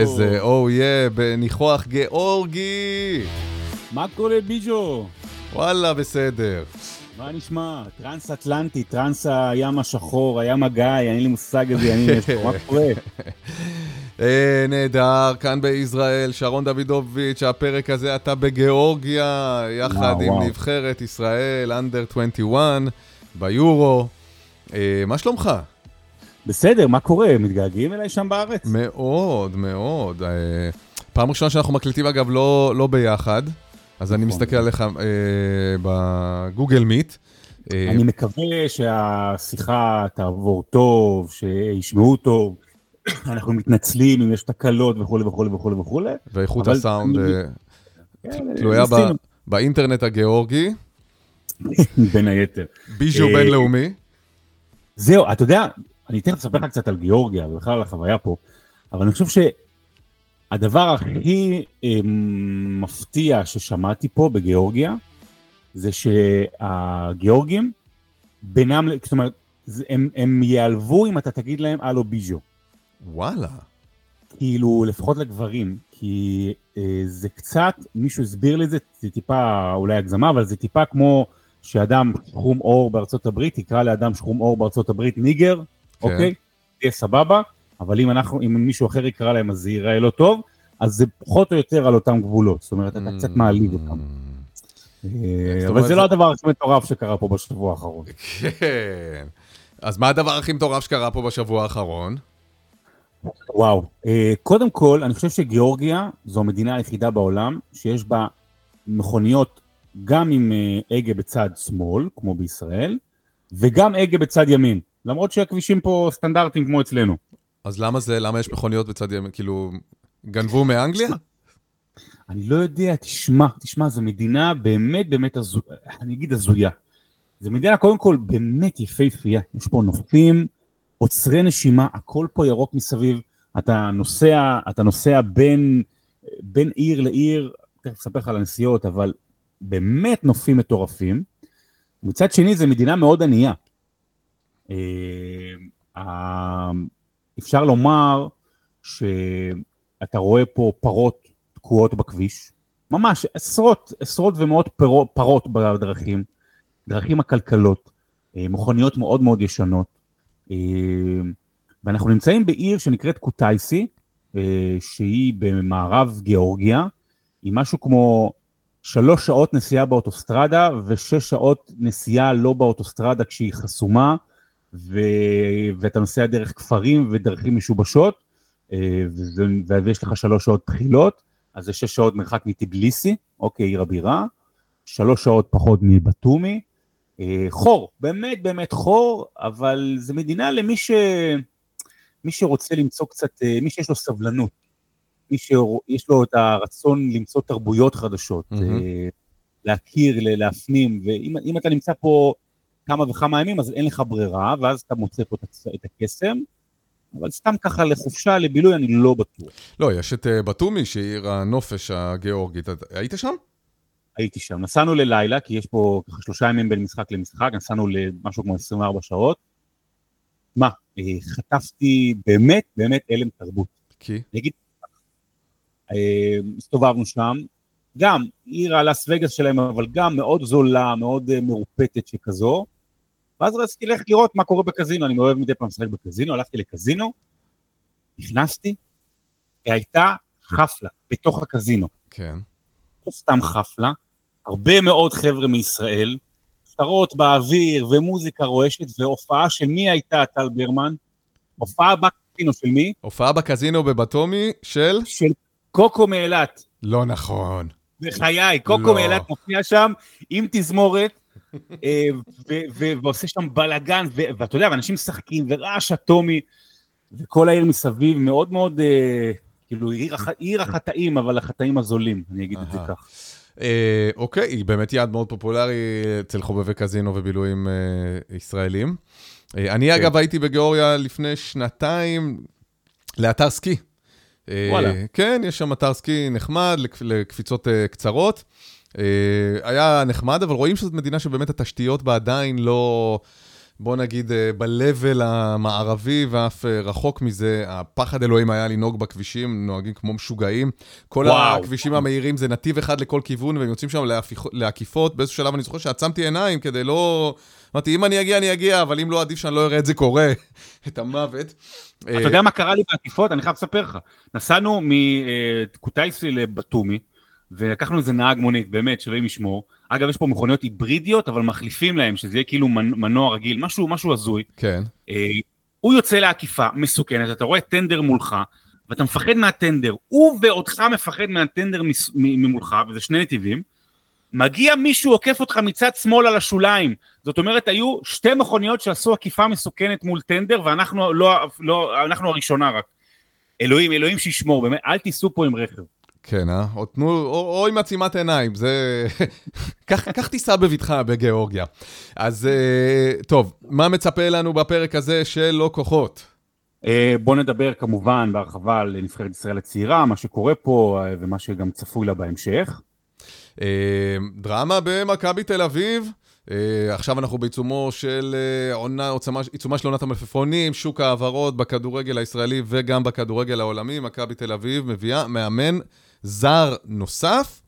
איזה או יא, בניחוח גיאורגי. מה קורה ביג'ו? וואלה, בסדר. מה נשמע? טרנס אטלנטי, טרנס הים השחור, הים הגיא, אין לי מושג איזה ימים יש פה, מה קורה? אה, נהדר, כאן בישראל, שרון דוידוביץ', הפרק הזה אתה בגיאורגיה, יחד וואו, עם וואו. נבחרת ישראל, אנדר 21, ביורו. אה, מה שלומך? בסדר, מה קורה? מתגעגעים אליי שם בארץ? מאוד, מאוד. אה, פעם ראשונה שאנחנו מקליטים, אגב, לא, לא ביחד, אז אני נכון. מסתכל עליך אה, בגוגל מיט. אה, אני מקווה שהשיחה תעבור טוב, שישמעו טוב. אנחנו מתנצלים אם יש תקלות וכולי וכולי וכולי וכולי. ואיכות הסאונד אה, כן, תלויה באינטרנט הגיאורגי, בין היתר. ביז'ו בינלאומי. זהו, אתה יודע, אני תכף אספר לך קצת על גיאורגיה ובכלל על החוויה פה, אבל אני חושב שהדבר הכי אה, מפתיע ששמעתי פה בגיאורגיה, זה שהגיאורגים, בינם, זאת אומרת, הם, הם ייעלבו אם אתה תגיד להם הלו ביז'ו. וואלה. כאילו, לפחות לגברים, כי אה, זה קצת, מישהו הסביר לי את זה, זה טיפה אולי הגזמה, אבל זה טיפה כמו שאדם שחום עור בארצות הברית יקרא לאדם שחום עור בארצות הברית ניגר. אוקיי? תהיה סבבה, אבל אם אנחנו, אם מישהו אחר יקרא להם אז זה ייראה לא טוב, אז זה פחות או יותר על אותם גבולות, זאת אומרת, אתה קצת מעליב אותם. אה, אבל זה- לא הדבר הכי מטורף שקרה פה בשבוע האחרון. כן. אז מה הדבר הכי מטורף שקרה פה בשבוע האחרון? וואו. אה, קודם כל, אני חושב שגיאורגיה זו המדינה היחידה בעולם שיש בה מכוניות גם עם אה, הגה בצד שמאל, כמו בישראל, וגם הגה בצד ימין. למרות שהכבישים פה סטנדרטיים כמו אצלנו. אז למה זה, למה יש מכוניות בצד ימין, כאילו, גנבו מאנגליה? אני לא יודע, תשמע, תשמע, זו מדינה באמת באמת הזויה, אני אגיד הזויה. זו מדינה קודם כל באמת יפהפייה, יש פה נופים, עוצרי נשימה, הכל פה ירוק מסביב, אתה נוסע, אתה נוסע בין, בין עיר לעיר, תכף אספר לך על הנסיעות, אבל באמת נופים מטורפים. מצד שני, זו מדינה מאוד ענייה. אה, אפשר לומר שאתה רואה פה פרות תקועות בכביש, ממש עשרות, עשרות ומאות פרו, פרות בדרכים, דרכים עקלקלות, אה, מכוניות מאוד מאוד ישנות, אה, ואנחנו נמצאים בעיר שנקראת קוטייסי, שהיא במערב גיאורגיה, היא משהו כמו שלוש שעות נסיעה באוטוסטרדה ושש שעות נסיעה לא באוטוסטרדה כשהיא חסומה, ו... ואתה נוסע דרך כפרים ודרכים משובשות, אה, וזה... ויש לך שלוש שעות תחילות, אז זה שש שעות מרחק מטיבליסי, אוקיי, עיר הבירה, שלוש שעות פחות מבתומי, אה, חור, באמת באמת חור, אבל זה מדינה למי ש... מי שרוצה למצוא קצת, אה, מי שיש לו סבלנות, מי שיש לו את הרצון למצוא תרבויות חדשות. אה, להכיר, להפנים, ואם אם אתה נמצא פה כמה וכמה ימים, אז אין לך ברירה, ואז אתה מוצא פה את הקסם, אבל סתם ככה לחופשה, לבילוי, אני לא בטוח. לא, יש את אה, בתומי, שהיא עיר הנופש הגיאורגית. היית שם? הייתי שם. נסענו ללילה, כי יש פה ככה שלושה ימים בין משחק למשחק, נסענו למשהו כמו 24 שעות. מה, אה, חטפתי באמת, באמת הלם תרבות. כי? אני אגיד, אה, הסתובבנו שם, גם עיר הלאס וגאס שלהם, אבל גם מאוד זולה, מאוד מרופטת שכזו. ואז רציתי ללכת לראות מה קורה בקזינו, אני אוהב מדי פעם לשחק בקזינו, הלכתי לקזינו, נכנסתי, והייתה חפלה בתוך הקזינו. כן. לא סתם חפלה, הרבה מאוד חבר'ה מישראל, שטרות באוויר ומוזיקה רועשת, והופעה של מי הייתה טל ברמן? הופעה בקזינו של מי? הופעה בקזינו בבתומי של? של קוקו מאילת. לא נכון. בחיי, קוקו לא. מאילת מופיע שם עם תזמורת, ועושה שם בלאגן, ואתה יודע, ואנשים משחקים, ורעש אטומי, וכל העיר מסביב מאוד מאוד, אה, כאילו, עיר הח- עיר החטאים, אבל החטאים הזולים, אני אגיד את זה. כך. אה, אוקיי, היא באמת יעד מאוד פופולרי אצל חובבי קזינו ובילויים אה, ישראלים. אה, אני אגב הייתי בגיאוריה לפני שנתיים לאתר סקי. אה, וואלה. כן, יש שם אתר סקי נחמד לקפ- לקפיצות אה, קצרות. אה, היה נחמד, אבל רואים שזאת מדינה שבאמת התשתיות בה עדיין לא... בוא נגיד, אה, ב-level המערבי ואף אה, רחוק מזה, הפחד אלוהים היה לנהוג בכבישים, נוהגים כמו משוגעים. כל וואו. הכבישים המהירים זה נתיב אחד לכל כיוון, והם יוצאים שם לעקיפות. באיזשהו שלב אני זוכר שעצמתי עיניים כדי לא... אמרתי, אם אני אגיע, אני אגיע, אבל אם לא, עדיף שאני לא אראה את זה קורה, את המוות. אתה יודע מה קרה לי בעקיפות? אני חייב לספר לך. נסענו מקוטייסי לבתומי, ולקחנו איזה נהג מונית, באמת, שאלוהים ישמור. אגב, יש פה מכוניות היברידיות, אבל מחליפים להם, שזה יהיה כאילו מנוע רגיל, משהו, משהו הזוי. כן. אה, הוא יוצא לעקיפה מסוכנת, אתה רואה טנדר מולך, ואתה מפחד מהטנדר, הוא ואותך מפחד מהטנדר ממולך, וזה שני נתיבים. מגיע מישהו עוקף אותך מצד שמאל על השוליים. זאת אומרת, היו שתי מכוניות שעשו עקיפה מסוכנת מול טנדר, ואנחנו לא, לא, אנחנו הראשונה רק. אלוהים, אלוהים שישמור, באמת, אל תיסעו פה עם רכב. כן, אה? או, תנו, או, או עם עצימת עיניים, זה... כך תיסע בבטחה בגיאורגיה. אז אה, טוב, מה מצפה לנו בפרק הזה של לא כוחות? אה, בואו נדבר כמובן בהרחבה על נבחרת ישראל הצעירה, מה שקורה פה אה, ומה שגם צפוי לה בהמשך. דרמה במכבי תל אביב. Uh, עכשיו אנחנו בעיצומו של uh, עונה, עוצמה, עיצומה של עונת המלפפונים, שוק ההעברות בכדורגל הישראלי וגם בכדורגל העולמי. מכבי תל אביב מביאה מאמן זר נוסף,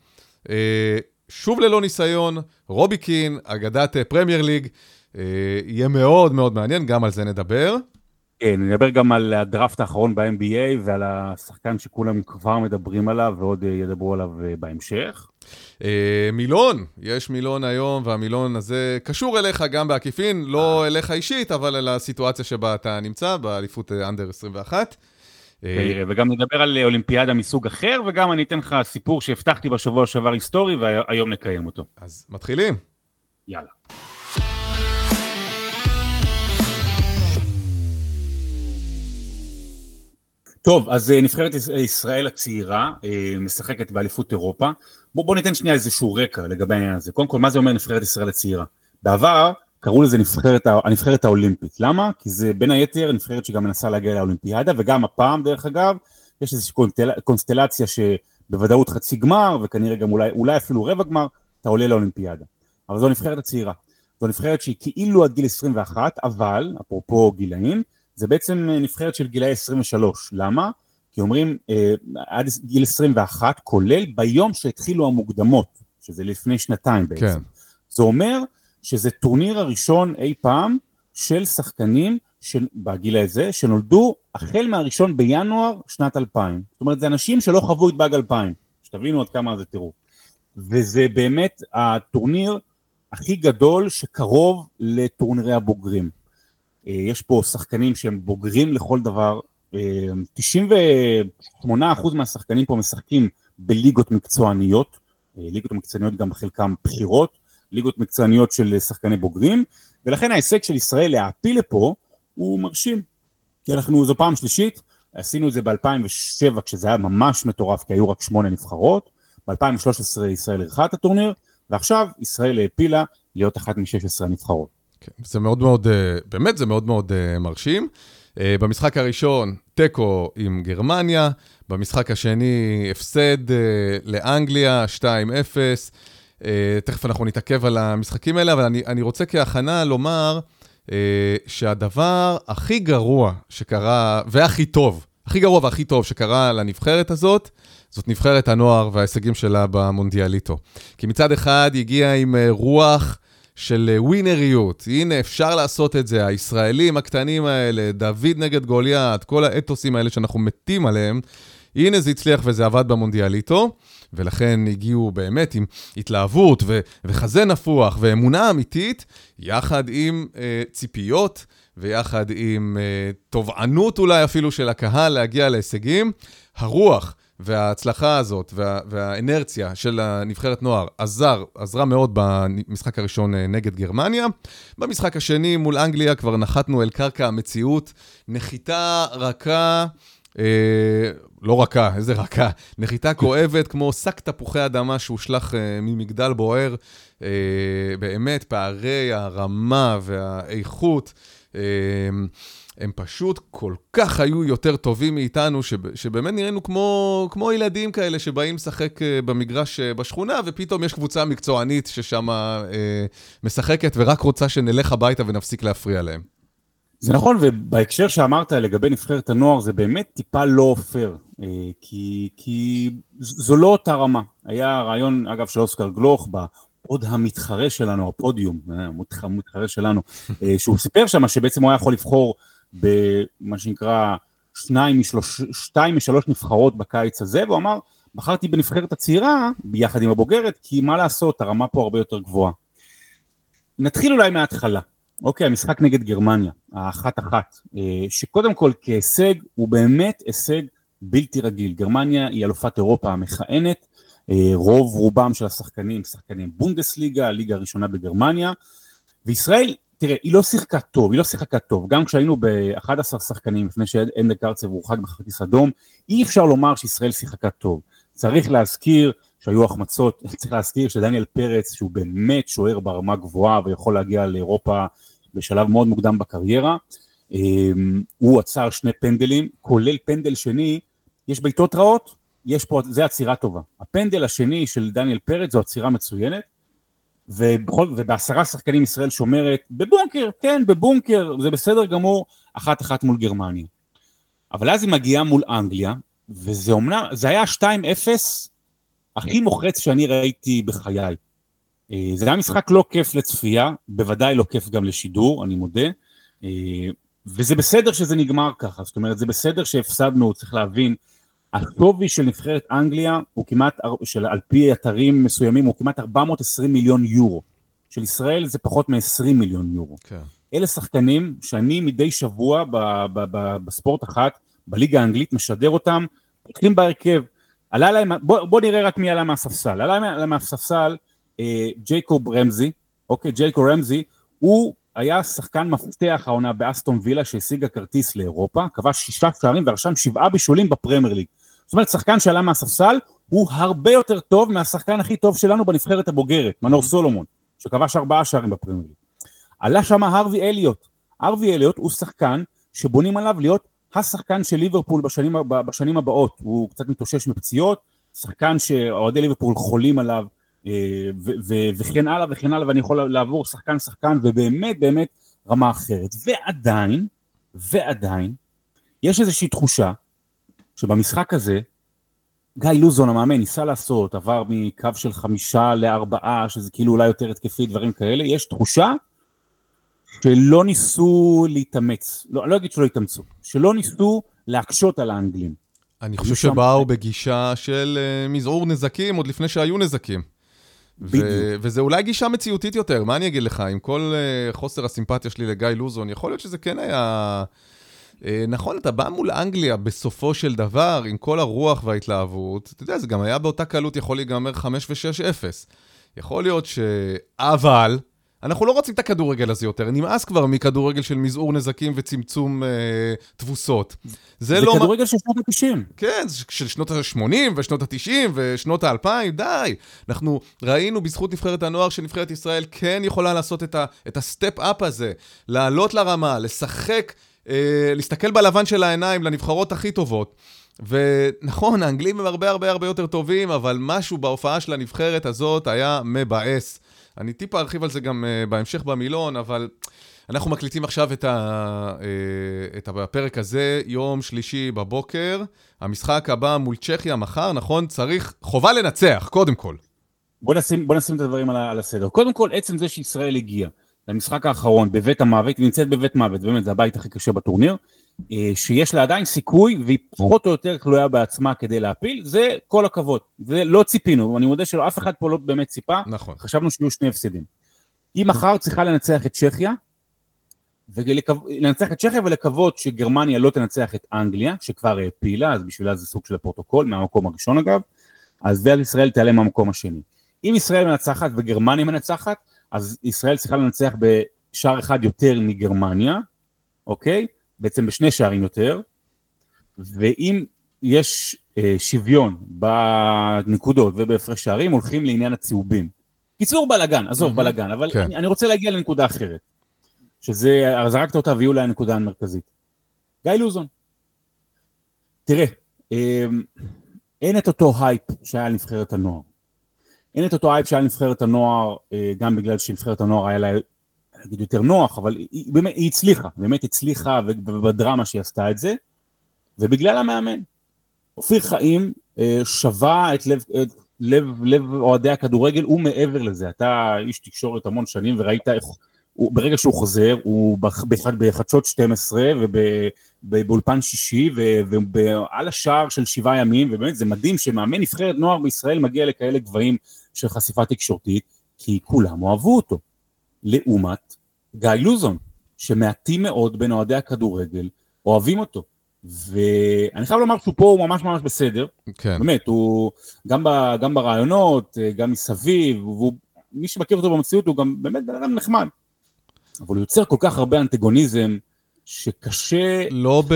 אה, שוב ללא ניסיון, רובי קין, אגדת אה, פרמייר ליג, אה, יהיה מאוד מאוד מעניין, גם על זה נדבר. כן, נדבר גם על הדראפט האחרון ב-NBA ועל השחקן שכולם כבר מדברים עליו ועוד ידברו עליו בהמשך. מילון, יש מילון היום, והמילון הזה קשור אליך גם בעקיפין, לא אליך אישית, אבל אל הסיטואציה שבה אתה נמצא, באליפות אנדר 21. אה, וגם נדבר על אולימפיאדה מסוג אחר, וגם אני אתן לך סיפור שהבטחתי בשבוע שעבר היסטורי, והיום נקיים אותו. אז מתחילים. יאללה. טוב, אז אה, נבחרת ישראל הצעירה אה, משחקת באליפות אירופה. בואו בוא ניתן שנייה איזשהו רקע לגבי העניין הזה. קודם כל, מה זה אומר נבחרת ישראל הצעירה? בעבר קראו לזה נבחרת, הנבחרת האולימפית. למה? כי זה בין היתר נבחרת שגם מנסה להגיע לאולימפיאדה, וגם הפעם, דרך אגב, יש איזושהי קונסטלציה שבוודאות חצי גמר, וכנראה גם אולי, אולי אפילו רבע גמר, אתה עולה לאולימפיאדה. אבל זו נבחרת הצעירה. זו נבחרת שהיא כאילו עד גיל 21, אבל, אפרופו גילאים, זה בעצם נבחרת של גילאי 23. למה? כי אומרים אה, עד גיל 21, כולל ביום שהתחילו המוקדמות, שזה לפני שנתיים בעצם. כן. זה אומר שזה טורניר הראשון אי פעם של שחקנים של, בגיל הזה, שנולדו החל מהראשון בינואר שנת 2000. זאת אומרת, זה אנשים שלא חוו את באג 2000, שתבינו עד כמה זה טירוף. וזה באמת הטורניר הכי גדול שקרוב לטורנירי הבוגרים. אה, יש פה שחקנים שהם בוגרים לכל דבר, 98% אה, מהשחקנים פה משחקים בליגות מקצועניות, אה, ליגות מקצועניות גם בחלקם בחירות, ליגות מקצועניות של שחקני בוגרים, ולכן ההישג של ישראל להעפיל לפה הוא מרשים. כי אנחנו, זו פעם שלישית, עשינו את זה ב-2007 כשזה היה ממש מטורף, כי היו רק שמונה נבחרות, ב-2013 ישראל אירחה את הטורניר, ועכשיו ישראל העפילה להיות אחת מ-16 הנבחרות. כן, זה מאוד מאוד, אה, באמת זה מאוד מאוד אה, מרשים. אה, במשחק הראשון, תיקו עם גרמניה, במשחק השני, הפסד לאנגליה, 2-0. Uh, תכף אנחנו נתעכב על המשחקים האלה, אבל אני, אני רוצה כהכנה לומר uh, שהדבר הכי גרוע שקרה, והכי טוב, הכי גרוע והכי טוב שקרה לנבחרת הזאת, זאת נבחרת הנוער וההישגים שלה במונדיאליטו. כי מצד אחד היא הגיעה עם uh, רוח של ווינריות, הנה אפשר לעשות את זה, הישראלים הקטנים האלה, דוד נגד גוליית, כל האתוסים האלה שאנחנו מתים עליהם, הנה זה הצליח וזה עבד במונדיאליטו. ולכן הגיעו באמת עם התלהבות ו- וחזה נפוח ואמונה אמיתית, יחד עם אה, ציפיות ויחד עם אה, תובענות אולי אפילו של הקהל להגיע להישגים. הרוח וההצלחה הזאת וה, והאנרציה של הנבחרת נוער עזר, עזרה מאוד במשחק הראשון אה, נגד גרמניה. במשחק השני מול אנגליה כבר נחתנו אל קרקע המציאות, נחיתה רכה. אה, לא רכה, איזה רכה, נחיתה כואבת כמו שק תפוחי אדמה שהושלך אה, ממגדל בוער. אה, באמת, פערי הרמה והאיכות. הם פשוט כל כך היו יותר טובים מאיתנו, שב, שבאמת נראינו כמו, כמו ילדים כאלה שבאים לשחק במגרש בשכונה, ופתאום יש קבוצה מקצוענית ששם אה, משחקת ורק רוצה שנלך הביתה ונפסיק להפריע להם. זה נכון, ובהקשר שאמרת לגבי נבחרת הנוער, זה באמת טיפה לא פייר, אה, כי, כי זו לא אותה רמה. היה רעיון, אגב, של אוסקר גלוך, בעוד המתחרה שלנו, הפודיום, המתחרה שלנו, שהוא סיפר שם שבעצם הוא היה יכול לבחור במה שנקרא שניים משלוש, שתיים משלוש נבחרות בקיץ הזה, והוא אמר, בחרתי בנבחרת הצעירה, ביחד עם הבוגרת, כי מה לעשות, הרמה פה הרבה יותר גבוהה. נתחיל אולי מההתחלה. אוקיי, המשחק נגד גרמניה, האחת-אחת, אה, שקודם כל כהישג, הוא באמת הישג בלתי רגיל. גרמניה היא אלופת אירופה המכהנת, אה, רוב רובם של השחקנים, שחקנים בונדסליגה, הליגה הראשונה בגרמניה, וישראל תראה, היא לא שיחקה טוב, היא לא שיחקה טוב, גם כשהיינו ב-11 שחקנים לפני שאנדר קרצב הורחק בכרטיס אדום, אי אפשר לומר שישראל שיחקה טוב. צריך להזכיר שהיו החמצות, צריך להזכיר שדניאל פרץ, שהוא באמת שוער ברמה גבוהה ויכול להגיע לאירופה בשלב מאוד מוקדם בקריירה, אמ, הוא עצר שני פנדלים, כולל פנדל שני, יש בעיטות רעות, יש פה, זה עצירה טובה. הפנדל השני של דניאל פרץ זו עצירה מצוינת, ובכל, ובעשרה שחקנים ישראל שומרת, בבונקר, כן, בבונקר, זה בסדר גמור, אחת אחת מול גרמניה. אבל אז היא מגיעה מול אנגליה, וזה אומנם, זה היה 2-0 הכי מוחץ שאני ראיתי בחיי. אה, זה היה משחק לא כיף לצפייה, בוודאי לא כיף גם לשידור, אני מודה. אה, וזה בסדר שזה נגמר ככה, זאת אומרת, זה בסדר שהפסדנו, צריך להבין, השווי של נבחרת אנגליה הוא כמעט, של, על פי אתרים מסוימים, הוא כמעט 420 מיליון יורו. של ישראל זה פחות מ-20 מיליון יורו. כן. אלה שחקנים שאני מדי שבוע ב, ב, ב, בספורט אחת, בליגה האנגלית, משדר אותם, פותחים בהרכב. עלה להם, בוא, בוא נראה רק מי עלה מהספסל. עלה מהספסל אה, ג'ייקוב רמזי, אוקיי, ג'ייקוב רמזי, הוא היה שחקן מפתח העונה באסטון וילה שהשיגה כרטיס לאירופה, כבש שישה שערים ורשם שבעה בישולים בפרמייר ליג. זאת אומרת, שחקן שעלה מהספסל הוא הרבה יותר טוב מהשחקן הכי טוב שלנו בנבחרת הבוגרת, מנור סולומון, שכבש ארבעה שערים בפרמייר ליג. עלה שם הרווי אליוט. הרווי אליוט הוא שחקן שבונים עליו להיות השחקן של ליברפול בשנים, בשנים הבאות. הוא קצת מתאושש מפציעות, שחקן שאוהדי ליברפול חולים עליו, אה, וכן הלאה וכן הלאה, ואני יכול לעבור שחקן שחקן, ובאמת באמת רמה אחרת. ועדיין, ועדיין, יש איזושהי תחושה שבמשחק הזה, גיא לוזון המאמן ניסה לעשות, עבר מקו של חמישה לארבעה, שזה כאילו אולי יותר התקפי, דברים כאלה, יש תחושה שלא ניסו להתאמץ, לא, לא אגיד שלא התאמצו, שלא ניסו להקשות על האנגלים. אני חושב שבאו בגישה של uh, מזעור נזקים עוד לפני שהיו נזקים. בדיוק. וזה אולי גישה מציאותית יותר, מה אני אגיד לך, עם כל uh, חוסר הסימפתיה שלי לגיא לוזון, יכול להיות שזה כן היה... Uh, נכון, אתה בא מול אנגליה בסופו של דבר, עם כל הרוח וההתלהבות, אתה יודע, זה גם היה באותה קלות יכול להיגמר 5 ו-6-0. יכול להיות ש... אבל, אנחנו לא רוצים את הכדורגל הזה יותר, נמאס כבר מכדורגל של מזעור נזקים וצמצום אה, תבוסות. זה, זה לא... כדורגל של שנות ה-90. כן, של שנות ה-80 ושנות ה-90 ושנות ה-2000, די. אנחנו ראינו בזכות נבחרת הנוער שנבחרת ישראל כן יכולה לעשות את ה step-up הזה, לעלות לרמה, לשחק, אה, להסתכל בלבן של העיניים לנבחרות הכי טובות. ונכון, האנגלים הם הרבה הרבה הרבה יותר טובים, אבל משהו בהופעה של הנבחרת הזאת היה מבאס. אני טיפה ארחיב על זה גם uh, בהמשך במילון, אבל אנחנו מקליטים עכשיו את, ה, uh, את הפרק הזה, יום שלישי בבוקר. המשחק הבא מול צ'כיה מחר, נכון? צריך, חובה לנצח, קודם כל. בוא נשים, בוא נשים את הדברים על, על הסדר. קודם כל, עצם זה שישראל הגיעה למשחק האחרון בבית המוות, היא נמצאת בבית מוות, באמת, זה הבית הכי קשה בטורניר. אה, שיש לה עדיין סיכוי והיא פחות או יותר תלויה בעצמה כדי להפיל, זה כל הכבוד. זה לא ציפינו, אני מודה שלא אף אחד פה לא באמת ציפה, נכון. חשבנו שיהיו שני הפסדים. היא מחר צריכה לנצח את צ'כיה, לנצח את צ'כיה ולקוות שגרמניה לא תנצח את אנגליה, שכבר העפילה, אז בשבילה זה סוג של הפרוטוקול, מהמקום הראשון אגב, אז ואז ישראל תעלה מהמקום השני. אם ישראל מנצחת וגרמניה מנצחת, אז ישראל צריכה לנצח בשער אחד יותר מגרמניה, אוקיי? בעצם בשני שערים יותר, ואם יש אה, שוויון בנקודות ובהפרש שערים, הולכים לעניין הצהובים. קיצור בלאגן, עזוב mm-hmm. בלאגן, אבל כן. אני, אני רוצה להגיע לנקודה אחרת, שזה, זרקת אותה והיא אולי הנקודה המרכזית. גיא לוזון. תראה, אמ, אין את אותו הייפ שהיה לנבחרת הנוער. אין את אותו הייפ שהיה לנבחרת הנוער, אה, גם בגלל שנבחרת הנוער היה לה, נגיד יותר נוח, אבל היא, באמת, היא הצליחה, באמת הצליחה ובדרמה שהיא עשתה את זה, ובגלל המאמן. אופיר חיים אה, שבה את לב, את לב, לב אוהדי הכדורגל, הוא מעבר לזה, אתה איש תקשורת המון שנים וראית איך, הוא, ברגע שהוא חוזר, הוא בחדשות 12 ובאולפן שישי ועל השער של שבעה ימים, ובאמת זה מדהים שמאמן נבחרת נוער בישראל מגיע לכאלה גבהים של חשיפה תקשורתית, כי כולם אוהבו אותו. לעומת גיא לוזון, שמעטים מאוד בין אוהדי הכדורגל אוהבים אותו. ואני חייב לומר שהוא פה הוא ממש ממש בסדר, כן. באמת, הוא גם, ב, גם ברעיונות, גם מסביב, ומי שמכיר אותו במציאות הוא גם באמת בן אדם נחמד. אבל הוא יוצר כל כך הרבה אנטגוניזם, שקשה... לא, ב...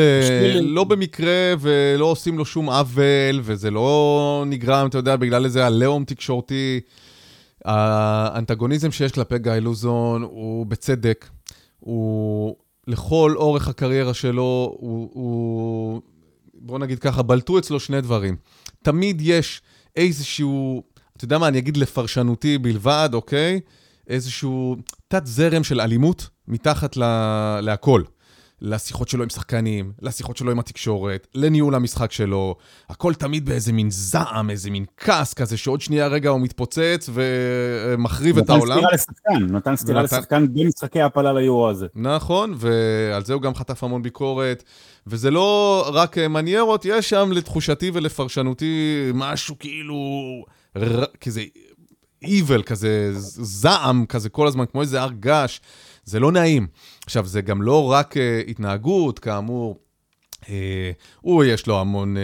לא במקרה ולא עושים לו שום עוול, וזה לא נגרם, אתה יודע, בגלל איזה עליהום תקשורתי. האנטגוניזם שיש כלפי גיא לוזון הוא בצדק. הוא לכל אורך הקריירה שלו, הוא, הוא... בוא נגיד ככה, בלטו אצלו שני דברים. תמיד יש איזשהו, אתה יודע מה, אני אגיד לפרשנותי בלבד, אוקיי? איזשהו תת זרם של אלימות מתחת לה, להכל. לשיחות שלו עם שחקנים, לשיחות שלו עם התקשורת, לניהול המשחק שלו. הכל תמיד באיזה מין זעם, איזה מין כעס כזה, שעוד שנייה רגע הוא מתפוצץ ומחריב את העולם. נתן סטירה לשחקן, נתן סטירה ונתן... לשחקן במשחקי הפלה ליורו הזה. נכון, ועל זה הוא גם חטף המון ביקורת. וזה לא רק מניירות, יש שם לתחושתי ולפרשנותי משהו כאילו... ר... כזה evil, כזה זעם כזה כל הזמן, כמו איזה הר געש. זה לא נעים. עכשיו, זה גם לא רק uh, התנהגות, כאמור. Uh, הוא, יש לו המון uh,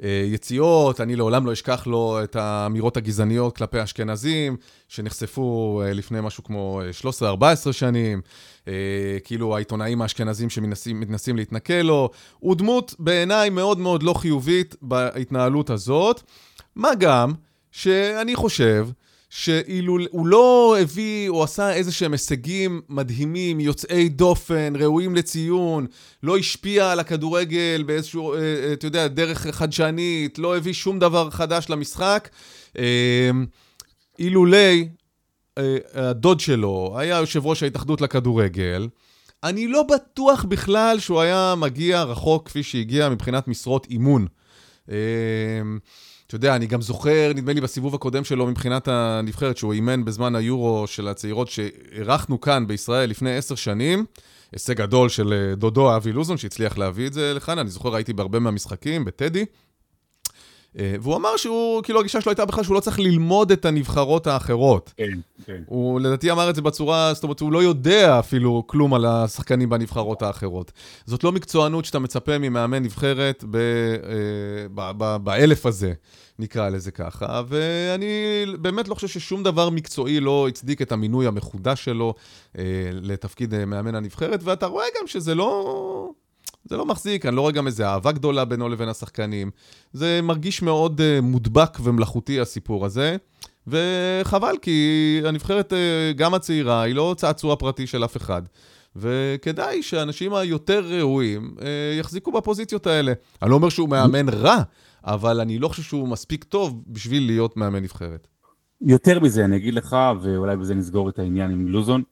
uh, יציאות, אני לעולם לא אשכח לו את האמירות הגזעניות כלפי אשכנזים, שנחשפו uh, לפני משהו כמו 13-14 שנים, uh, כאילו העיתונאים האשכנזים שמנסים להתנכל לו. הוא דמות בעיניי מאוד מאוד לא חיובית בהתנהלות הזאת, מה גם שאני חושב שאילו הוא לא הביא או עשה איזה שהם הישגים מדהימים, יוצאי דופן, ראויים לציון, לא השפיע על הכדורגל באיזשהו, אה, אה, אתה יודע, דרך חדשנית, לא הביא שום דבר חדש למשחק, אה, אילולי הדוד שלו היה יושב ראש ההתאחדות לכדורגל, אני לא בטוח בכלל שהוא היה מגיע רחוק כפי שהגיע מבחינת משרות אימון. אתה יודע, אני גם זוכר, נדמה לי בסיבוב הקודם שלו מבחינת הנבחרת, שהוא אימן בזמן היורו של הצעירות שאירחנו כאן בישראל לפני עשר שנים. הישג גדול של אה, דודו אבי לוזון, שהצליח להביא את זה לכאן. אני זוכר, הייתי בהרבה מהמשחקים, בטדי. אה, והוא אמר שהוא, כאילו הגישה שלו הייתה בכלל שהוא לא צריך ללמוד את הנבחרות האחרות. כן, כן. הוא לדעתי אמר את זה בצורה, זאת אומרת, הוא לא יודע אפילו כלום על השחקנים בנבחרות האחרות. זאת לא מקצוענות שאתה מצפה ממאמן נבחרת אה, באלף הזה. נקרא לזה ככה, ואני באמת לא חושב ששום דבר מקצועי לא הצדיק את המינוי המחודש שלו אה, לתפקיד מאמן הנבחרת, ואתה רואה גם שזה לא... זה לא מחזיק, אני לא רואה גם איזה אהבה גדולה בינו לבין השחקנים. זה מרגיש מאוד uh, מודבק ומלאכותי הסיפור הזה, וחבל, כי הנבחרת, uh, גם הצעירה, היא לא צעצוע פרטי של אף אחד. וכדאי שהאנשים היותר ראויים uh, יחזיקו בפוזיציות האלה. אני לא אומר שהוא מאמן רע, אבל אני לא חושב שהוא מספיק טוב בשביל להיות מאמן נבחרת. יותר מזה, אני אגיד לך, ואולי בזה נסגור את העניין עם לוזון,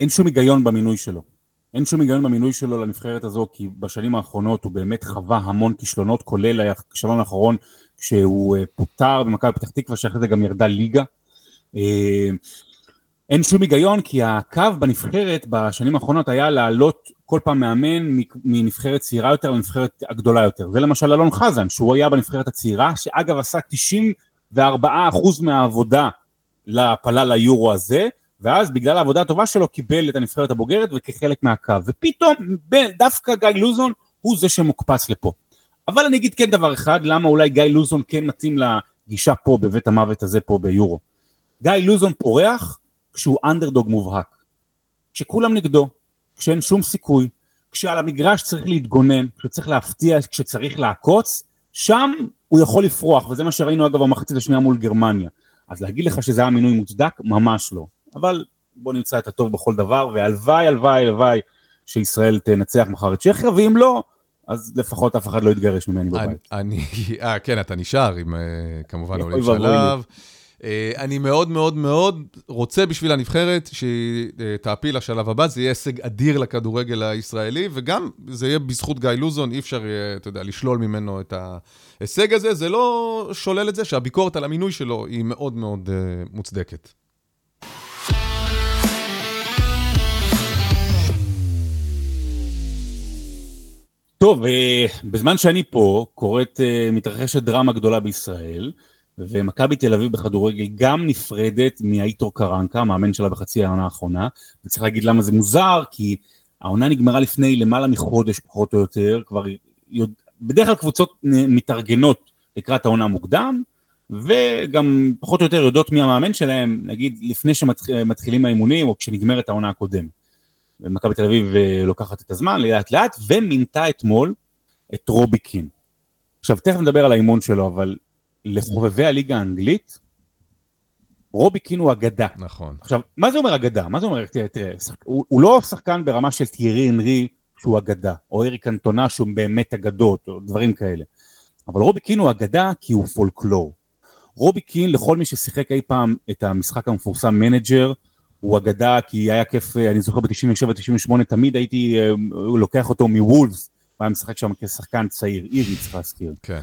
אין שום היגיון במינוי שלו. אין שום היגיון במינוי שלו לנבחרת הזו, כי בשנים האחרונות הוא באמת חווה המון כישלונות, כולל הכישלון האחרון כשהוא אה, פוטר במכבי פתח תקווה, שאחרי זה גם ירדה ליגה. אה, אין שום היגיון, כי הקו בנבחרת בשנים האחרונות היה לעלות כל פעם מאמן מנבחרת צעירה יותר לנבחרת הגדולה יותר. זה למשל אלון חזן, שהוא היה בנבחרת הצעירה, שאגב עשה 94% מהעבודה להפלה ליורו הזה, ואז בגלל העבודה הטובה שלו קיבל את הנבחרת הבוגרת וכחלק מהקו, ופתאום דווקא גיא לוזון הוא זה שמוקפץ לפה. אבל אני אגיד כן דבר אחד, למה אולי גיא לוזון כן מתאים לגישה פה בבית המוות הזה פה ביורו. גיא לוזון פורח כשהוא אנדרדוג מובהק. כשכולם נגדו, כשאין שום סיכוי, כשעל המגרש צריך להתגונן, כשצריך להפתיע, כשצריך לעקוץ, שם הוא יכול לפרוח, וזה מה שראינו אגב במחצית השנייה מול גרמניה. אז להגיד לך שזה היה מינוי מוצדק? ממש לא. אבל בוא נמצא את הטוב בכל דבר, והלוואי, הלוואי, הלוואי שישראל תנצח מחר את צ'כיה, ואם לא, אז לפחות אף אחד לא יתגרש ממני בבית. אני, אה, כן, אתה נשאר עם, אה, כמובן, עולים שלב. אה, אני מאוד מאוד מאוד רוצה בשביל הנבחרת שהיא תעפיל לשלב הבא, זה יהיה הישג אדיר לכדורגל הישראלי, וגם זה יהיה בזכות גיא לוזון, אי אפשר, אתה יודע, לשלול ממנו את ההישג הזה. זה לא שולל את זה שהביקורת על המינוי שלו היא מאוד מאוד מוצדקת. טוב, אה, בזמן שאני פה, קורית, אה, מתרחשת דרמה גדולה בישראל, ומכבי תל אביב בכדורגל גם נפרדת מאיטור קרנקה, המאמן שלה בחצי העונה האחרונה, וצריך להגיד למה זה מוזר, כי העונה נגמרה לפני למעלה מחודש פחות או יותר, כבר בדרך כלל קבוצות מתארגנות לקראת העונה מוקדם, וגם פחות או יותר יודעות מי המאמן שלהם, נגיד לפני שמתחילים האימונים או כשנגמרת העונה הקודמת. ומכבי תל אביב אה, לוקחת את הזמן לאט לאט, ומינתה אתמול את רובי קין. עכשיו תכף נדבר על האימון שלו, אבל לחובבי הליגה האנגלית, רובי קין הוא אגדה. נכון. עכשיו, מה זה אומר אגדה? מה זה אומר, תראה, תראה, הוא, הוא לא שחקן ברמה של תיארי אנרי שהוא אגדה, או אריק קנטונה שהוא באמת אגדות, או דברים כאלה. אבל רובי קין הוא אגדה כי הוא פולקלור. רובי קין, לכל מי ששיחק אי פעם את המשחק המפורסם מנג'ר, הוא אגדה כי היה כיף, אה, אני זוכר ב-97-98 תמיד הייתי אה, לוקח אותו מוולבס, הוא היה משחק שם כשחקן צעיר, אירי צריך להזכיר. כן.